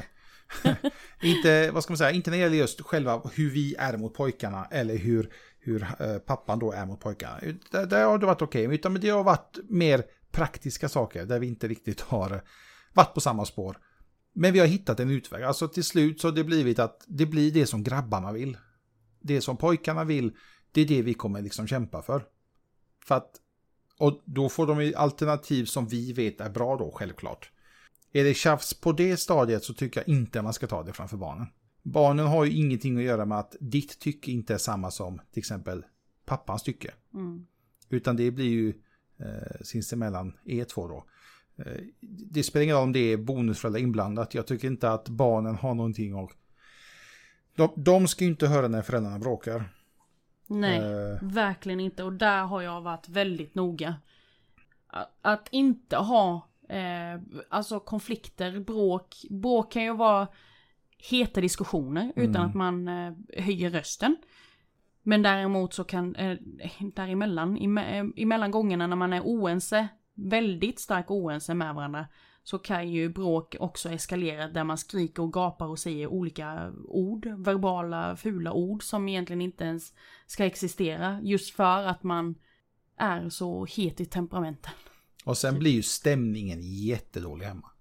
inte, vad ska man säga, inte när det gäller just själva hur vi är mot pojkarna eller hur, hur eh, pappan då är mot pojkarna. Där, där har det varit okej, okay, utan det har varit mer praktiska saker där vi inte riktigt har varit på samma spår. Men vi har hittat en utväg. Alltså till slut så har det blivit att det blir det som grabbarna vill. Det som pojkarna vill, det är det vi kommer liksom kämpa för. För att, och då får de alternativ som vi vet är bra då, självklart. Är det tjafs på det stadiet så tycker jag inte man ska ta det framför barnen. Barnen har ju ingenting att göra med att ditt tycke inte är samma som till exempel pappans tycke. Mm. Utan det blir ju eh, sinsemellan er två då. Eh, det spelar ingen roll om det är bonusföräldrar inblandat. Jag tycker inte att barnen har någonting att... De, de ska ju inte höra när föräldrarna bråkar. Nej, uh, verkligen inte. Och där har jag varit väldigt noga. Att, att inte ha eh, alltså konflikter, bråk. Bråk kan ju vara heta diskussioner utan mm. att man eh, höjer rösten. Men däremot så kan, eh, däremellan, emellan gångerna när man är oense väldigt starkt oense med varandra så kan ju bråk också eskalera där man skriker och gapar och säger olika ord, verbala fula ord som egentligen inte ens ska existera just för att man är så het i temperamenten. Och sen blir ju stämningen jättedålig hemma.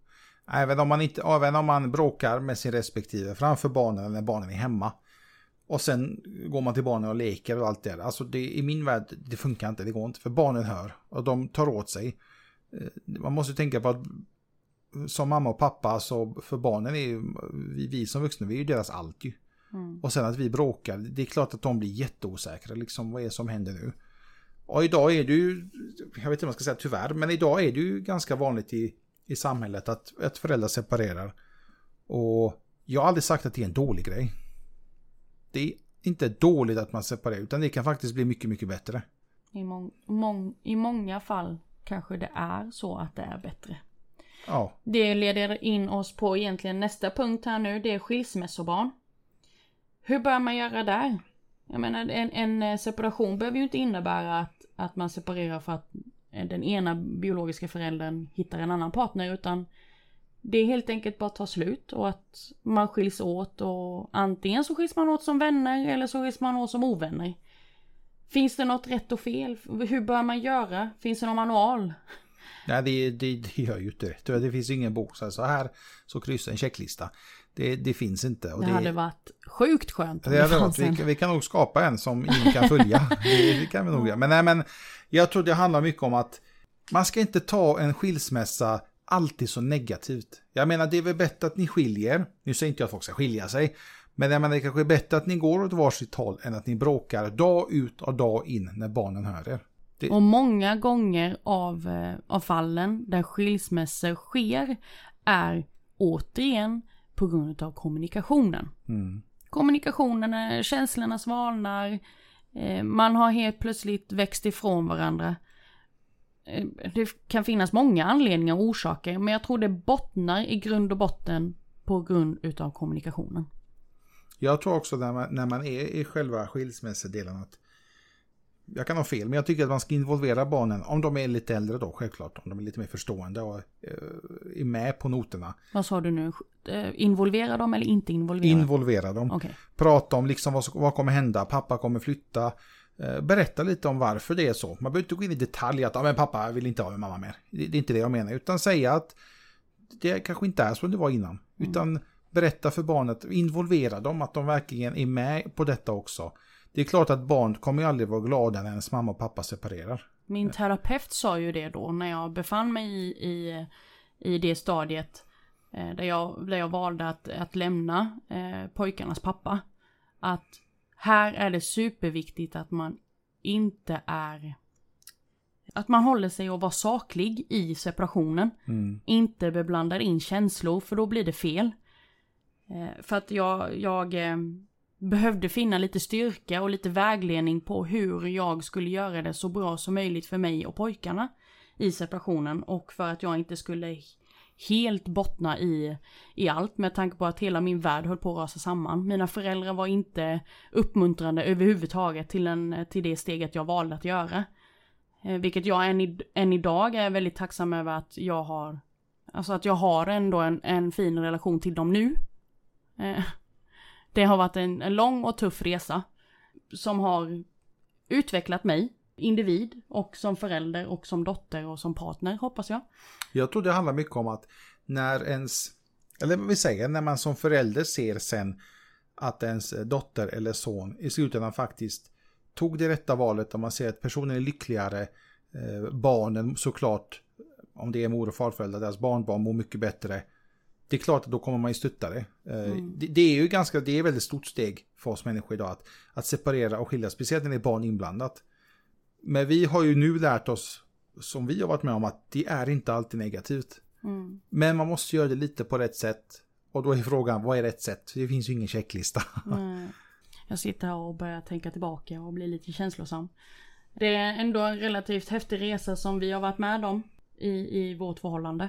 Även om man, inte, även om man bråkar med sin respektive framför barnen när barnen är hemma. Och sen går man till barnen och leker och allt det där. Alltså det, i min värld, det funkar inte, det går inte. För barnen hör och de tar åt sig. Eh, man måste tänka på att som mamma och pappa, så för barnen är ju, vi, vi som vuxna, vi är ju deras allt ju. Mm. Och sen att vi bråkar, det är klart att de blir jätteosäkra, liksom vad är det som händer nu? Och idag är det ju, jag vet inte vad man ska säga tyvärr, men idag är det ju ganska vanligt i, i samhället att, att föräldrar separerar. Och jag har aldrig sagt att det är en dålig grej. Det är inte dåligt att man separerar, utan det kan faktiskt bli mycket, mycket bättre. I, mång, mång, I många fall kanske det är så att det är bättre. Ja. Det leder in oss på egentligen nästa punkt här nu, det är skilsmässobarn. Hur bör man göra där? Jag menar en, en eh, separation behöver ju inte innebära att, att man separerar för att eh, den ena biologiska föräldern hittar en annan partner utan det är helt enkelt bara att ta slut och att man skiljs åt och antingen så skiljs man åt som vänner eller så skiljs man åt som ovänner. Finns det något rätt och fel? Hur bör man göra? Finns det någon manual? Nej, det, det, det gör ju inte det. Det finns ingen bok så här, så kryssa en checklista. Det, det finns inte. Och det, det hade varit sjukt skönt det, det fanns vi, vi, kan nog skapa en som ingen kan följa. det, det, kan vi nog göra. Men, nej, men jag tror det handlar mycket om att man ska inte ta en skilsmässa alltid så negativt. Jag menar, det är väl bättre att ni skiljer. Nu säger inte jag att folk ska skilja sig. Men jag menar, det kanske är bättre att ni går åt varsitt håll än att ni bråkar dag ut och dag in när barnen hör er. Det... Och många gånger av, eh, av fallen där skilsmässor sker är återigen på grund av kommunikationen. Mm. Kommunikationen, känslorna svalnar, eh, man har helt plötsligt växt ifrån varandra. Eh, det kan finnas många anledningar och orsaker men jag tror det bottnar i grund och botten på grund utav kommunikationen. Jag tror också när man, när man är i själva skilsmässedelen att jag kan ha fel, men jag tycker att man ska involvera barnen, om de är lite äldre då, självklart, om de är lite mer förstående och eh, är med på noterna. Vad sa du nu? Eh, involvera dem eller inte involvera? Involvera dem. Okay. Prata om liksom vad, vad kommer hända, pappa kommer flytta. Eh, berätta lite om varför det är så. Man behöver inte gå in i detalj att ah, men pappa vill inte ha med mamma mer. Det, det är inte det jag menar, utan säga att det kanske inte är som det var innan. Mm. Utan berätta för barnet, involvera dem, att de verkligen är med på detta också. Det är klart att barn kommer ju aldrig vara glada när ens mamma och pappa separerar. Min terapeut sa ju det då när jag befann mig i, i, i det stadiet eh, där, jag, där jag valde att, att lämna eh, pojkarnas pappa. Att här är det superviktigt att man inte är Att man håller sig och vara saklig i separationen. Mm. Inte beblandar in känslor för då blir det fel. Eh, för att jag, jag eh, behövde finna lite styrka och lite vägledning på hur jag skulle göra det så bra som möjligt för mig och pojkarna i separationen och för att jag inte skulle helt bottna i, i allt med tanke på att hela min värld höll på att rasa samman. Mina föräldrar var inte uppmuntrande överhuvudtaget till, en, till det steget jag valde att göra. Eh, vilket jag än, i, än idag är väldigt tacksam över att jag har, alltså att jag har ändå en, en fin relation till dem nu. Eh, det har varit en, en lång och tuff resa som har utvecklat mig, individ och som förälder och som dotter och som partner hoppas jag. Jag tror det handlar mycket om att när ens, eller vad vi säger, när man som förälder ser sen att ens dotter eller son i slutändan faktiskt tog det rätta valet och man ser att personen är lyckligare, eh, barnen såklart, om det är mor och farföräldrar, deras barnbarn mår mycket bättre. Det är klart att då kommer man ju stötta det. Eh, Mm. det. Det är ju ganska, det är ett väldigt stort steg för oss människor idag att, att separera och skilja, speciellt när det är barn inblandat. Men vi har ju nu lärt oss, som vi har varit med om, att det är inte alltid negativt. Mm. Men man måste göra det lite på rätt sätt. Och då är frågan, vad är rätt sätt? Det finns ju ingen checklista. Nej. Jag sitter här och börjar tänka tillbaka och blir lite känslosam. Det är ändå en relativt häftig resa som vi har varit med om i, i vårt förhållande.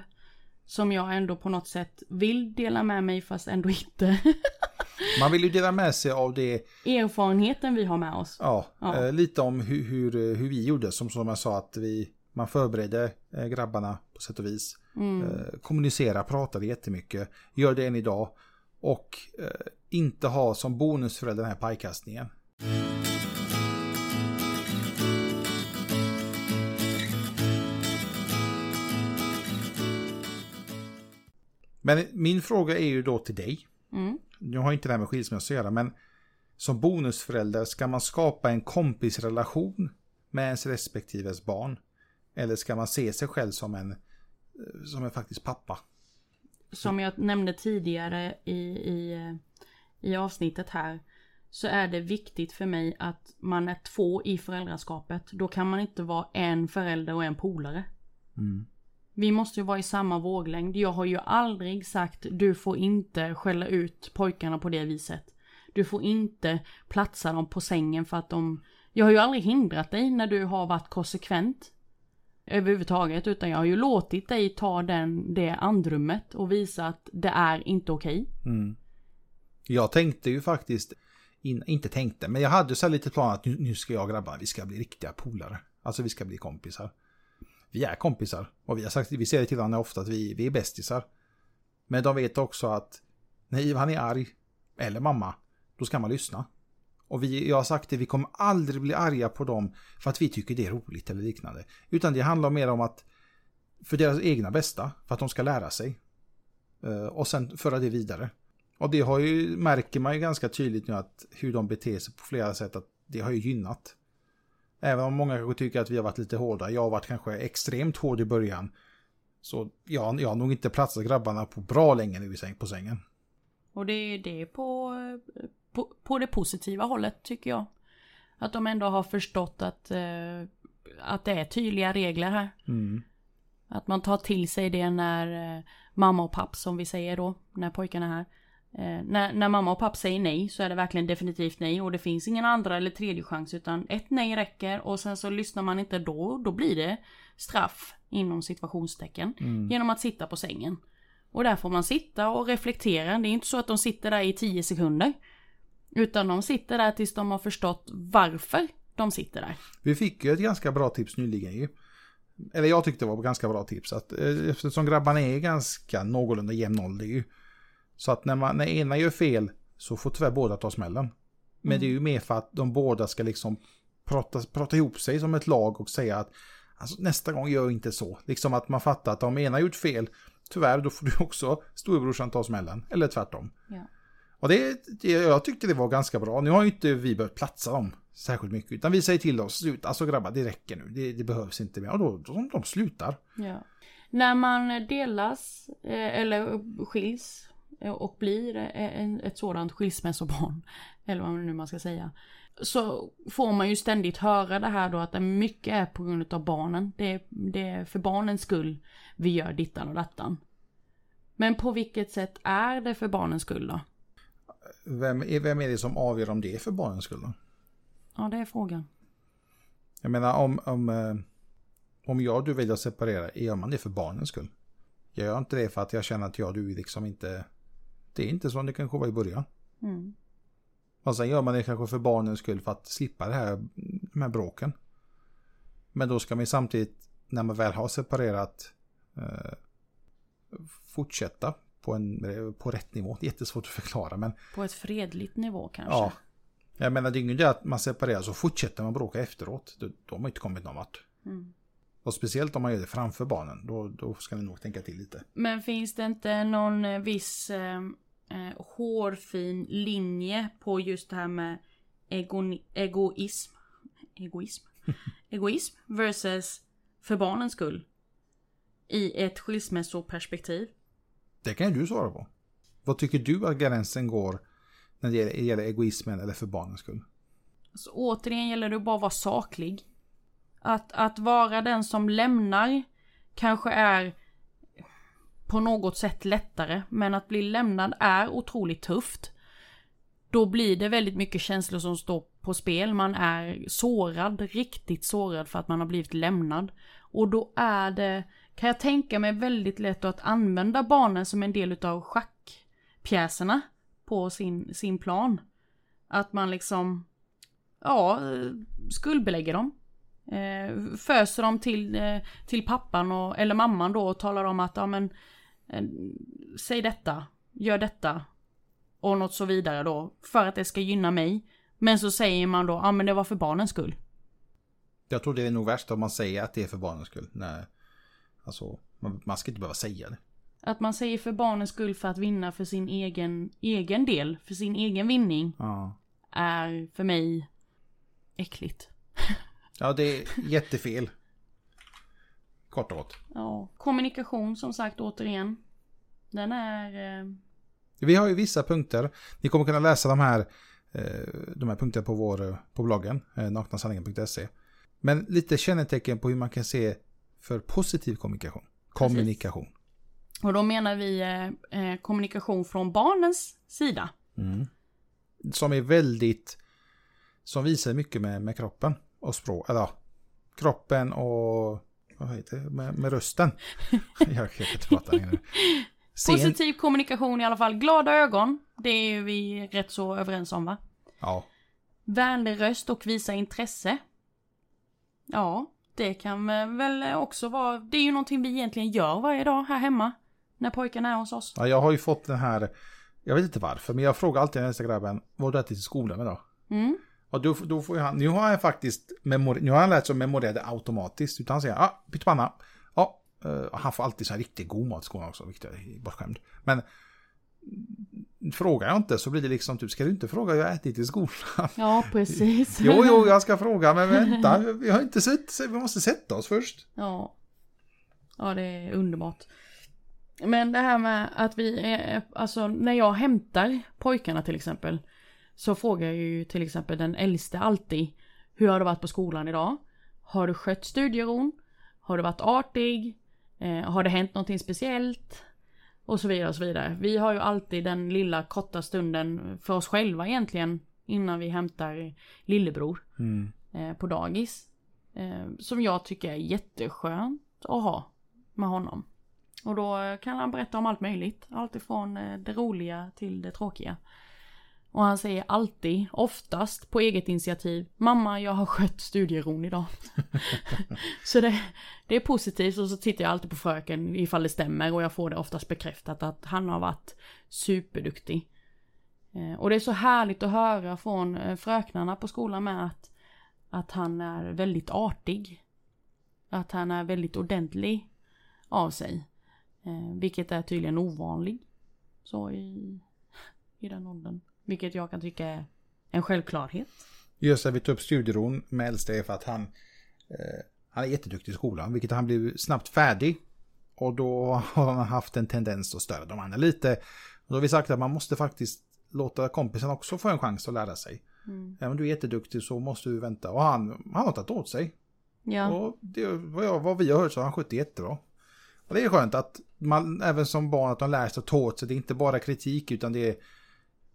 Som jag ändå på något sätt vill dela med mig fast ändå inte. Man vill ju dela med sig av det, Erfarenheten vi har med oss. ja, Ja. Eh, lite om hur, hur, eh, hur vi gjorde. Som, som jag sa, att vi, man förberedde eh, grabbarna på sätt och vis. Mm. Eh, kommunicera, pratade jättemycket. Gör det än idag. Och inte ha som bonusförälder den här pajkastningen. Men min fråga är ju då till dig. Mm. Nu har inte det här med skilsmässa att göra, men som bonusförälder, ska man skapa en kompisrelation med ens respektives barn? Eller ska man se sig själv som en, eh, som en faktiskt pappa? Som jag nämnde tidigare i, i, eh, i avsnittet här. Så är det viktigt för mig att man är två i föräldraskapet. Då kan man inte vara en förälder och en polare. Mm. Vi måste ju vara i samma våglängd. Jag har ju aldrig sagt du får inte skälla ut pojkarna på det viset. Du får inte platsa dem på sängen för att de... Jag har ju aldrig hindrat dig när du har varit konsekvent. Överhuvudtaget. Utan jag har ju låtit dig ta den, det andrummet och visa att det är inte okej. Mm. Jag tänkte ju faktiskt, in, inte tänkte, men jag hade så här lite plan att nu, nu ska jag och grabbarna, vi ska bli riktiga polare. Alltså vi ska bli kompisar. Vi är kompisar. Och vi har sagt, vi säger till varandra ofta att vi, vi är bästisar. Men de vet också att när Ivan är arg, eller mamma, då ska man lyssna. Och vi, jag har sagt det, vi kommer aldrig bli arga på dem för att vi tycker det är roligt eller liknande. Utan det handlar mer om att för deras egna bästa, för att de ska lära sig. Eh, och sen föra det vidare. Och det har ju, märker man ju ganska tydligt nu att hur de beter sig på flera sätt, att det har ju gynnat. Även om många kanske tycker att vi har varit lite hårda, jag har varit kanske extremt hård i början. Så ja, jag har nog inte platsat grabbarna på bra länge nu på sängen. Och det är det på, på, på det positiva hållet tycker jag. Att de ändå har förstått att, eh, att det är tydliga regler här. Mm. Att man tar till sig det när eh, mamma och papp som vi säger då, när pojkarna är här. Eh, när, när mamma och papp säger nej så är det verkligen definitivt nej och det finns ingen andra eller tredje chans utan ett nej räcker och sen så lyssnar man inte då, då blir det straff inom situationstecken genom att sitta på sängen. Och där får man sitta och reflektera, det är inte så att de sitter där i 10 sekunder. Utan de sitter där tills de har förstått varför de sitter där. Vi fick ju ett ganska bra tips nyligen ju. Eller jag tyckte det var ett ganska bra tips. Att, eh, eftersom grabbarna är ganska någorlunda jämn ålder ju. Så att när, man, när ena gör fel så får tyvärr båda ta smällen. Men det är ju mer för att de båda ska liksom prata, prata ihop sig som ett lag och säga att alltså, nästa gång gör inte så. Liksom att man fattar att om ena gjort fel, tyvärr då får du också storebrorsan ta smällen. Eller tvärtom. Ja. Och det, det, jag tyckte det var ganska bra. Nu har ju inte vi behövt platsa dem särskilt mycket. Utan vi säger till dem, sluta, alltså grabbar det räcker nu. Det, det behövs inte mer. Och då, då de slutar. Ja. När man delas eh, eller skiljs och blir ett sådant skilsmässobarn, eller vad nu man ska säga, så får man ju ständigt höra det här då att mycket är på grund av barnen. Det är, det är för barnens skull vi gör dittan och dattan. Men på vilket sätt är det för barnens skull då? Vem är, vem är det som avgör om det är för barnens skull då? Ja, det är frågan. Jag menar om, om, eh, om jag och du väljer att separera, gör man det för barnens skull? Jag gör inte det för att jag känner att jag och du liksom inte... Det är inte som det kanske var i början. Mm. Och sen gör man det kanske för barnens skull för att slippa det här, de här bråken. Men då ska man ju samtidigt, när man väl har separerat, eh, fortsätta på, en, på rätt nivå. Det är jättesvårt att förklara men... På ett fredligt nivå kanske? Ja. Jag menar det är ju inte att man separerar så fortsätter man bråka efteråt. Då, då har man inte kommit någon vart. Mm. Och speciellt om man gör det framför barnen. Då, då ska ni nog tänka till lite. Men finns det inte någon eh, viss eh, eh, hårfin linje på just det här med ego, egoism? Egoism? egoism versus för barnens skull? I ett skilsmässoperspektiv. Det kan ju du svara på. Vad tycker du att gränsen går när det gäller, egoismen eller för barnens skull? Alltså, återigen gäller det bara att vara saklig. Att, att vara den som lämnar kanske är på något sätt lättare. Men att bli lämnad är otroligt tufft. Då blir det väldigt mycket känslor som står på spel. Man är sårad, riktigt sårad för att man har blivit lämnad. Och då är det, kan jag tänka mig, väldigt lätt att använda barnen som en del utav schackpjäserna på sin, sin plan. Att man liksom, ja, skuldbelägger dem. Eh, föser dem till, eh, till pappan och, eller mamman då och talar om att, ja men, eh, säg detta, gör detta. Och något så vidare då, för att det ska gynna mig. Men så säger man då, ja men det var för barnens skull. Jag tror det är nog värst om man säger att det är för barnens skull. Nej. Alltså, man, man ska inte behöva säga det. Att man säger för barnens skull för att vinna för sin egen, egen del, för sin egen vinning. Ja. Är för mig äckligt. Ja, det är jättefel. Kort och gott. Ja, kommunikation som sagt återigen. Den är... Eh... Vi har ju vissa punkter. Ni kommer kunna läsa de här, eh, de här punkterna på, vår, på bloggen, eh, naknasanningen.se. Men lite kännetecken på hur man kan se för positiv kommunikation. Kommunikation. Precis. Och då menar vi eh, eh, kommunikation från barnens sida. Mm. Som är väldigt, som visar mycket med, med kroppen och språk, eller kroppen och vad heter det, med, med rösten. Jag kan inte prata längre. Sen... Positiv kommunikation i alla fall. Glada ögon. Det är vi rätt så överens om va? Ja. Vänlig röst och visa intresse. Ja, det kan väl också vara, det är ju någonting vi egentligen gör varje dag här hemma. När pojkarna är hos oss. Ja, jag har ju fått den här, jag vet inte varför, men jag frågar alltid den nästa grabben, vad du ätit i skolan idag? Mm. Och då, då får han, nu har han faktiskt, memori, nu har han lärt sig att memorera det automatiskt. Utan han säger, ja, ah, pyttipanna. Ja, uh, han får alltid så här riktigt god mat i skolan också, vilket är bortskämd. Men frågar jag inte så blir det liksom typ, ska du inte fråga jag ätit i skolan? Ja, precis. jo, jo, jag ska fråga, men vänta, vi har inte sett, vi måste sätta oss först. Ja. Ja, det är underbart. Men det här med att vi är, alltså när jag hämtar pojkarna till exempel. Så frågar jag ju till exempel den äldste alltid. Hur har du varit på skolan idag? Har du skött studieron? Har du varit artig? Eh, har det hänt någonting speciellt? Och så vidare och så vidare. Vi har ju alltid den lilla korta stunden för oss själva egentligen. Innan vi hämtar lillebror. Mm. Eh, på dagis. Eh, som jag tycker är jätteskönt att ha med honom. Och då kan han berätta om allt möjligt. Allt ifrån eh, det roliga till det tråkiga. Och han säger alltid, oftast på eget initiativ, mamma jag har skött studieron idag. så det, det är positivt och så tittar jag alltid på fröken ifall det stämmer och jag får det oftast bekräftat att han har varit superduktig. Eh, och det är så härligt att höra från eh, fröknarna på skolan med att, att han är väldigt artig. Att han är väldigt ordentlig av sig. Eh, vilket är tydligen ovanlig. Så i, i den åldern. Vilket jag kan tycka är en självklarhet. Just det, vi tog upp studieron med äldste är för att han, eh, han är jätteduktig i skolan, vilket han blev snabbt färdig. Och då har han haft en tendens att störa de andra lite. då har vi sagt att man måste faktiskt låta kompisen också få en chans att lära sig. Mm. Även om du är jätteduktig så måste du vänta. Och han, han har tagit åt sig. Ja. Och det, vad, jag, vad vi har hört så har han skött jättebra. Och det är skönt att man, även som barn, att de lär sig att ta åt sig. Det är inte bara kritik utan det är,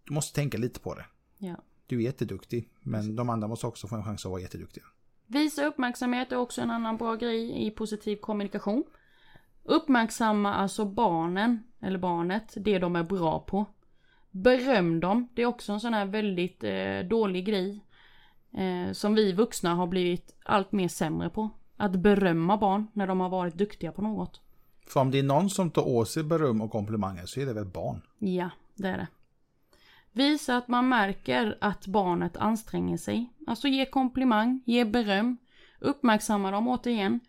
du måste tänka lite på det. ja. Du är jätteduktig, men de andra måste också få en chans att vara jätteduktiga. Visa uppmärksamhet är också en annan bra grej i positiv kommunikation. Uppmärksamma alltså barnen, eller barnet, det de är bra på. Beröm dem, det är också en sån här väldigt eh, dålig grej. Eh, som vi vuxna har blivit allt mer sämre på. Att berömma barn när de har varit duktiga på något. För om det är någon som tar åt sig beröm och komplimanger så är det väl barn. Ja, det är det. Visa att man märker att barnet anstränger sig. Alltså ge komplimang, ge beröm. Uppmärksamma dem återigen.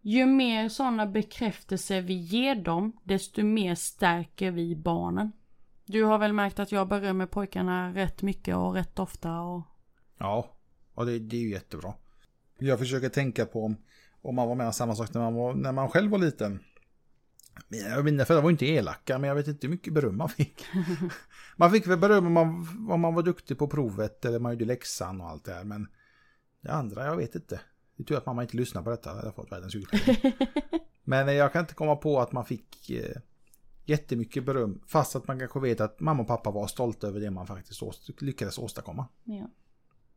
Ju mer sådana bekräftelser vi ger dem, desto mer stärker vi barnen. Du har väl märkt att jag berömmer pojkarna rätt mycket och rätt ofta och... Ja, och det, det är ju jättebra. Jag försöker tänka på om, om man var med om samma sak när man, var, när man själv var liten. Mina, föräldrar var inte elaka, men jag vet inte hur mycket beröm man fick. man fick väl beröm om man, om man var duktig på provet eller man gjorde läxan och allt det här. Men det andra, jag vet inte. Det är tur att mamma inte lyssnar på detta. Jag hade fått världens julklapp. men eh, jag kan inte komma på att man fick eh, jättemycket beröm. Fast att man kanske vet att mamma och pappa var stolta över det man faktiskt lyckades åstadkomma. Ja.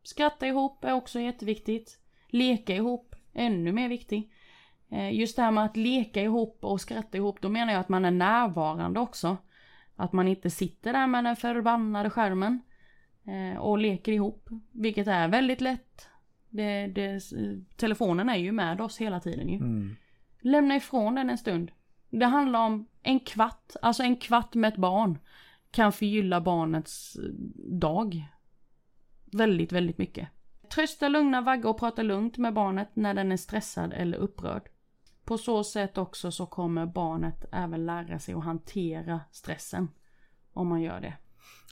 Skratta ihop är också jätteviktigt. Leka ihop, ännu mer viktigt. Eh, Just det här med att leka ihop och skratta ihop, då menar jag att man är närvarande också. Att man inte sitter där med den förbannade skärmen eh, och leker ihop, vilket är väldigt lätt. Det, det, telefonen är ju med oss hela tiden ju. Mm. Lämna ifrån den en stund. Det handlar om en kvart, alltså en kvart med ett barn kan förgylla barnets eh, dag. Väldigt, väldigt mycket. Trösta, lugna, vagga och prata lugnt med barnet när den är stressad eller upprörd. På så sätt också så kommer barnet även lära sig att hantera stressen. Om man gör det.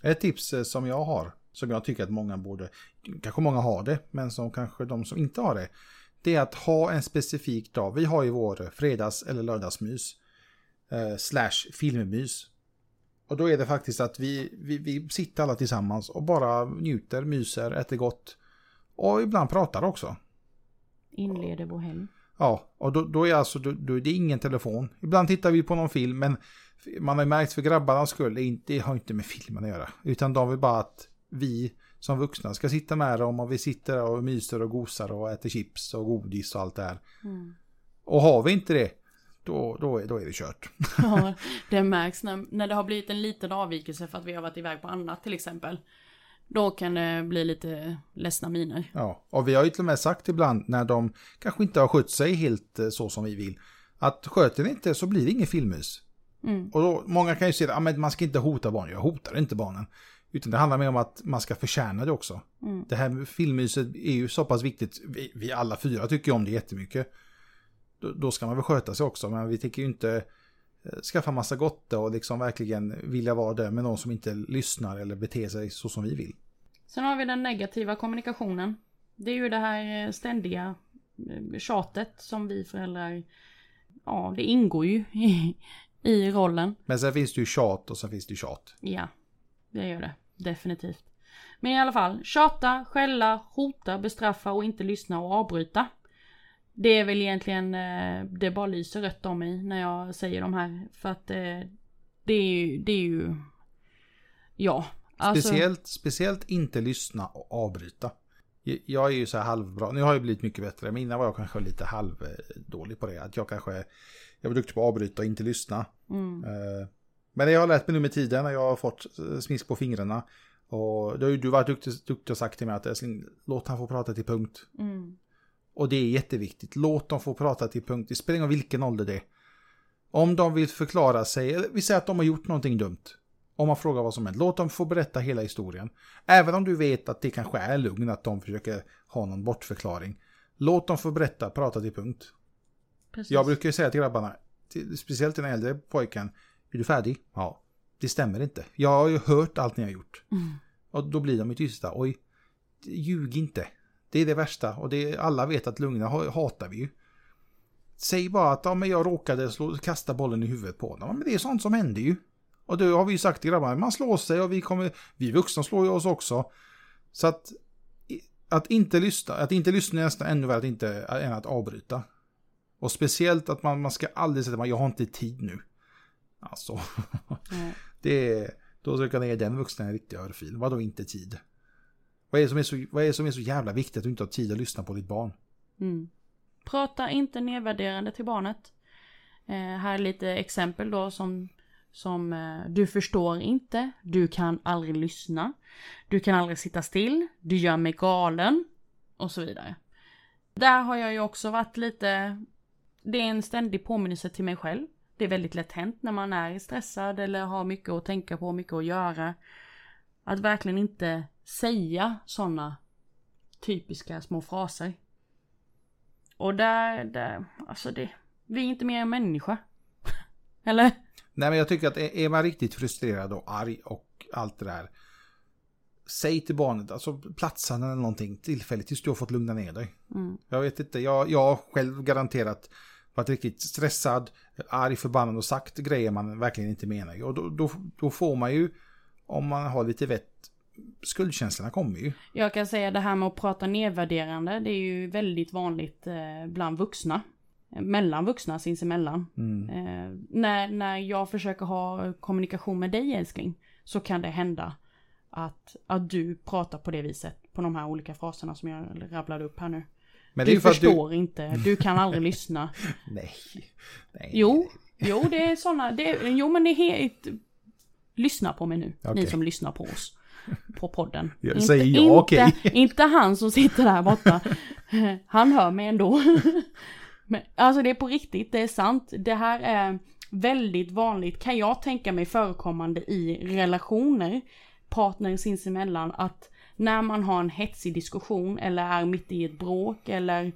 Ett tips eh, som jag har, som jag tycker att många borde, kanske många har det, men som kanske de som inte har det, det är att ha en specifik dag. Vi har ju vår fredags eller lördagsmys, eh, slash filmmys. Och då är det faktiskt att vi, vi, vi sitter alla tillsammans och bara njuter, myser, äter gott. Och ibland pratar också. Inleder vår helg. Ja, och då, då är alltså, då, då är det ingen telefon. Ibland tittar vi på någon film, men man har ju märkt för grabbarnas skull, det, inte, det har inte med filmen att göra. Utan de vill bara att vi som vuxna ska sitta med dem och vi sitter och myser och gosar och äter chips och godis och allt det här. Mm. Och har vi inte det, då, då, är, då är det kört. Ja, det märks när, när det har blivit en liten avvikelse för att vi har varit iväg på annat till exempel. Då kan det bli lite ledsna miner. Ja, och vi har ju till och med sagt ibland när de kanske inte har skött sig helt eh, så som vi vill. Att sköter ni inte så blir det ingen filmmys. Mm. Och då, många kan ju säga att ah, man ska inte hota barn. Jag hotar inte barnen. Utan det handlar mer om att man ska förtjäna det också. Mm. Det här med filmmyset är ju så pass viktigt. Vi, vi alla fyra tycker om det jättemycket. Då, då ska man väl sköta sig också. Men vi tänker ju inte skaffa massa gotte och liksom verkligen vilja vara där med någon som inte lyssnar eller beter sig så som vi vill. Sen har vi den negativa kommunikationen. Det är ju det här eh, ständiga eh, tjatet som vi föräldrar, ja det ingår ju i, i rollen. Men sen finns det ju tjat och sen finns det ju tjat. Ja, det gör det. Definitivt. Men i alla fall, tjata, skälla, hota, bestraffa och inte lyssna och avbryta. Det är väl egentligen, eh, det bara lyser rött om mig när jag säger de här. För att eh, det är ju, det är ju, ja. Alltså, Speciellt, speciellt inte lyssna och avbryta. Jag är ju så här halvbra. Nu har jag blivit mycket bättre. Men innan var jag kanske lite halvdålig på det. Att jag kanske, jag var duktig på att avbryta och inte lyssna. Mm, Eh, Men jag har lärt mig nu med tiden när jag har fått smisk på fingrarna. Och då har ju du varit duktig, duktig och sagt till mig att låt han få prata till punkt. mm, Och det är jätteviktigt. Låt dem få prata till punkt. Det spelar ingen vilken ålder det är. Om de vill förklara sig, vi säger att de har gjort någonting dumt. Om man frågar vad som hänt, låt dem få berätta hela historien. Även om du vet att det kanske är lugn att de försöker ha någon bortförklaring. Låt dem få berätta, prata till punkt. precis. Jag brukar ju säga till grabbarna, till, speciellt till den äldre pojken, är du färdig? Ja. Det stämmer inte. Jag har ju hört allt ni har gjort. Mm, Och då blir de ju tysta. Oj, ljug inte. Det är det värsta. Och det, alla vet att lugna ha- hatar vi ju. Säg bara att ja, men jag råkade slå, kasta bollen i huvudet på honom. Ja, Men det är sånt som händer ju. Och det har vi ju sagt till grabbarna, man slår sig och vi kommer, vi vuxna slår ju oss också. Så att, att inte lyssna, att inte lyssna är nästan ännu värre att inte, än att avbryta. Och speciellt att man, man ska aldrig säga att jag har inte tid nu. Alltså, Mm. det är, då ska jag ge den vuxna en riktig örfil. Vadå inte tid? Vad är, det som är så, vad är det som är så jävla viktigt att du inte har tid att lyssna på ditt barn? Mm. Prata inte nedvärderande till barnet. Eh, här är lite exempel då som, som eh, du förstår inte, du kan aldrig lyssna, du kan aldrig sitta still, du gör mig galen och så vidare. Där har jag ju också varit lite, det är en ständig påminnelse till mig själv. Det är väldigt lätt hänt när man är stressad eller har mycket att tänka på, mycket att göra. Att verkligen inte säga sådana typiska små fraser. Och där, där, alltså det, vi är inte mer än människa. Eller? Nej men jag tycker att är man riktigt frustrerad och arg och allt det där. Säg till barnet, alltså platsen eller någonting tillfälligt tills du har fått lugna ner dig. Mm. Jag vet inte, jag, jag själv garanterat varit riktigt stressad, arg, förbannad och sagt grejer man verkligen inte menar. Och då, då, då får man ju, om man har lite vett, skuldkänslorna kommer ju. Jag kan säga det här med att prata nedvärderande, det är ju väldigt vanligt eh, bland vuxna. Mellan vuxna sinsemellan. Mm. Eh, när, när jag försöker ha kommunikation med dig älskling, så kan det hända att, att du pratar på det viset. På de här olika fraserna som jag rabblade upp här nu. Men Du förstår inte, du kan aldrig lyssna. du... Nej. Nej. Jo, jo det är sådana, det jo men det är helt... Lyssna på mig nu, ni Okej. som lyssnar på oss. På podden. Jag säger ja, okej. inte, inte han som sitter där borta. Han hör mig ändå. Men, alltså det är på riktigt, det är sant. Det här är väldigt vanligt, kan jag tänka mig, förekommande i relationer. Partner sinsemellan, att när man har en hetsig diskussion eller är mitt i ett bråk eller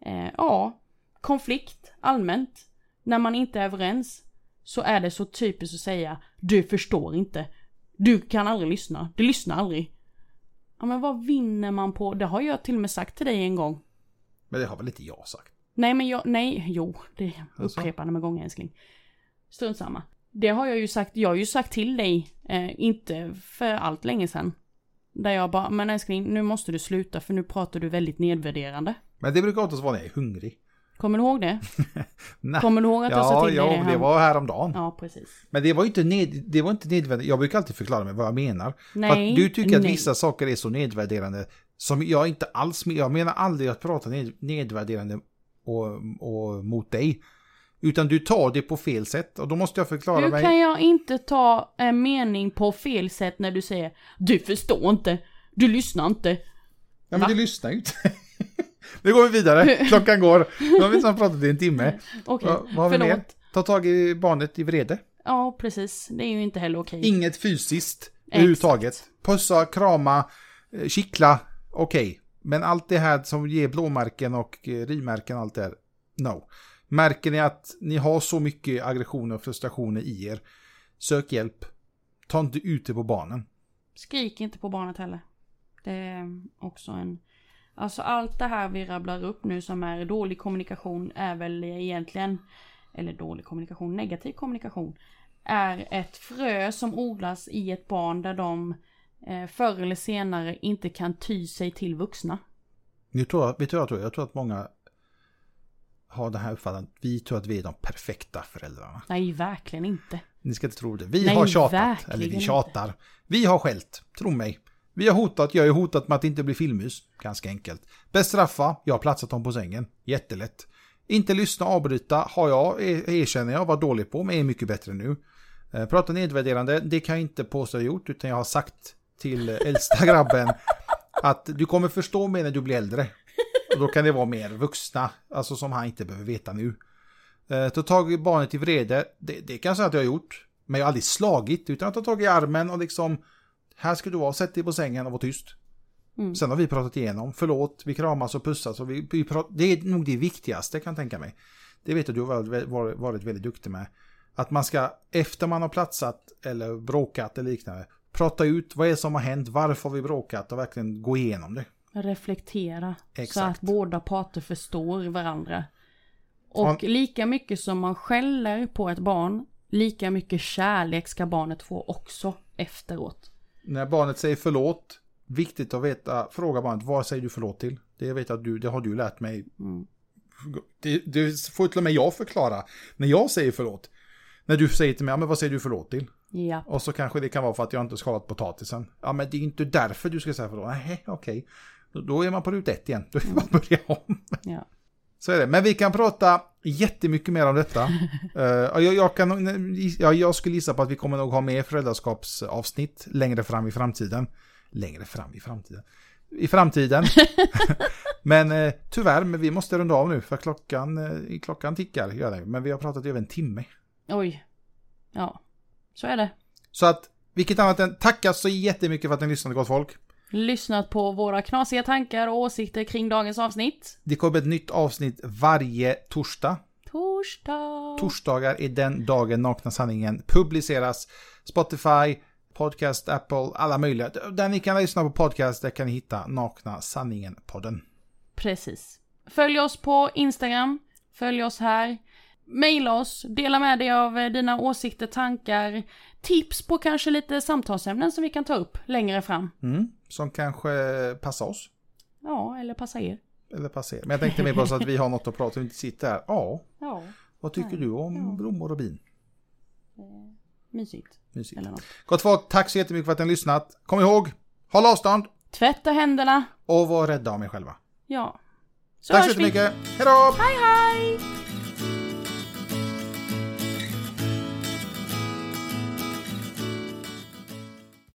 eh, ja, konflikt allmänt. När man inte är överens så är det så typiskt att säga du förstår inte. Du kan aldrig lyssna. Du lyssnar aldrig. Ja men vad vinner man på? Det har jag till och med sagt till dig en gång. Men det har väl inte jag sagt. Nej men jag, nej, jo, det upprepande med gånger älskling. Strunt samma. Det har jag ju sagt, jag har ju sagt till dig, eh, inte för allt länge sedan. Där jag bara, men älskling, nu måste du sluta för nu pratar du väldigt nedvärderande. Men det brukar oftast vara när jag är hungrig. Kommer du ihåg det? Kommer du ihåg att jag sa Ja, till dig ja, det? det här? var häromdagen. Ja, precis. Men det var inte, ned, det var inte nedvärderande. Jag brukar alltid förklara mig vad jag menar. Nej, du tycker att nej. vissa saker är så nedvärderande. Som jag inte alls, jag menar aldrig att prata ned, nedvärderande och, och mot dig. Utan du tar det på fel sätt och då måste jag förklara Hur mig. kan jag inte ta en mening på fel sätt när du säger Du förstår inte, du lyssnar inte. Ja men Va? du lyssnar ju inte. Nu går vi vidare, klockan går. Nu har vi snart pratat i en timme. Okej, Va, vad har vi mer? Ta tag i barnet i vrede. Ja, precis. Det är ju inte heller okej. Inget fysiskt överhuvudtaget. Pussa, krama, eh, kittla, okej. Men allt det här som ger blåmärken och eh, rivmärken och allt det här, no. Märker ni att ni har så mycket aggressioner och frustrationer i er, sök hjälp. Ta inte ut det på barnen. Skrik inte på barnet heller. Det är också en... Alltså allt det här vi rabblar upp nu som är dålig kommunikation är väl egentligen... Eller dålig kommunikation, negativ kommunikation. Är ett frö som odlas i ett barn där de eh, förr eller senare inte kan ty sig till vuxna. Nu tror jag, vet du vad jag tror? Jag tror att många har den här uppfattningen. Vi tror att vi är de perfekta föräldrarna. Nej, verkligen inte. Ni ska inte tro det. Vi Nej, har tjatat. Eller vi inte. tjatar. Vi har skällt. Tro mig. Vi har hotat. Jag har hotat med att inte bli filmmus. Ganska enkelt. Bestraffa. Jag har platsat dem på sängen. Jättelätt. Inte lyssna och avbryta har jag, er- erkänner jag, var dålig på, men är mycket bättre nu. Eh, Prata nedvärderande, det kan jag inte påstå jag gjort, utan jag har sagt till äldsta grabben att du kommer förstå mig när du blir äldre. Och då kan det vara mer vuxna, alltså som han inte behöver veta nu. Eh, Ta tag i barnet i vrede, det, det kan jag säga att jag har gjort. Men jag har aldrig slagit, utan att ta tag i armen och liksom Här ska du vara, sätt dig på sängen och var tyst. Mm. Sen har vi pratat igenom, förlåt, vi kramas och pussas och vi, vi pratar, det är nog det viktigaste kan jag tänka mig. Det vet du, du har varit, varit, väldigt duktig med. Att man ska, efter man har platsat eller bråkat eller liknande, prata ut vad är det som har hänt, varför har vi bråkat och verkligen gå igenom det. Reflektera. Så Exakt. att båda parter förstår varandra. Och Ja. lika mycket som man skäller på ett barn, lika mycket kärlek ska barnet få också efteråt. När barnet säger förlåt, viktigt att veta, fråga barnet vad säger du förlåt till? Det vet jag att du, det har du lärt mig. Mm. Det, det får till och med jag förklara när jag säger förlåt. När du säger till mig, ja, men vad säger du förlåt till? Ja. Och så kanske det kan vara för att jag inte skalat potatisen. Ja, men det är inte därför du ska säga förlåt. Nej, okej. Då- Då är man på rut ett igen. Då är man börja om. ja. Så är det. Men vi kan prata jättemycket mer om detta. Eh, jag, jag, kan, ja, jag skulle gissa på att vi kommer nog ha mer föräldraskapsavsnitt längre fram i framtiden. Längre fram i framtiden. I framtiden. men eh, tyvärr, men vi måste runda av nu för klockan, eh, klockan tickar. Gör det. Men vi har pratat i över en timme. Oj. Ja. Så är det. Så att, vilket annat än tacka så jättemycket för att ni lyssnade gott folk. Lyssnat på våra knasiga tankar och åsikter kring dagens avsnitt. Det kommer ett nytt avsnitt varje torsdag. Torsdag. Torsdagar är den dagen Nakna Sanningen publiceras. Spotify, Podcast, Apple, alla möjliga. Där ni kan lyssna på podcast, där kan ni hitta Nakna Sanningen-podden. Precis. Följ oss på Instagram. Följ oss här. Maila oss. Dela med dig av eh, dina åsikter, tankar, tips på kanske lite samtalsämnen som vi kan ta upp längre fram. Mm. Som kanske passar oss. Ja, eller passa er. Eller passar er. Men jag tänkte mer på så att vi har något att prata om inte sitter här. Ja, Ja, vad tycker du om Ja. blommor och bin? mysigt. Mysigt. Eller något. Gott folk, tack så jättemycket för att ni har lyssnat. Kom ihåg, håll avstånd Tvätta händerna. och var rädda om er själva. Ja. Så Tack så jättemycket. Hej då! Hej hej!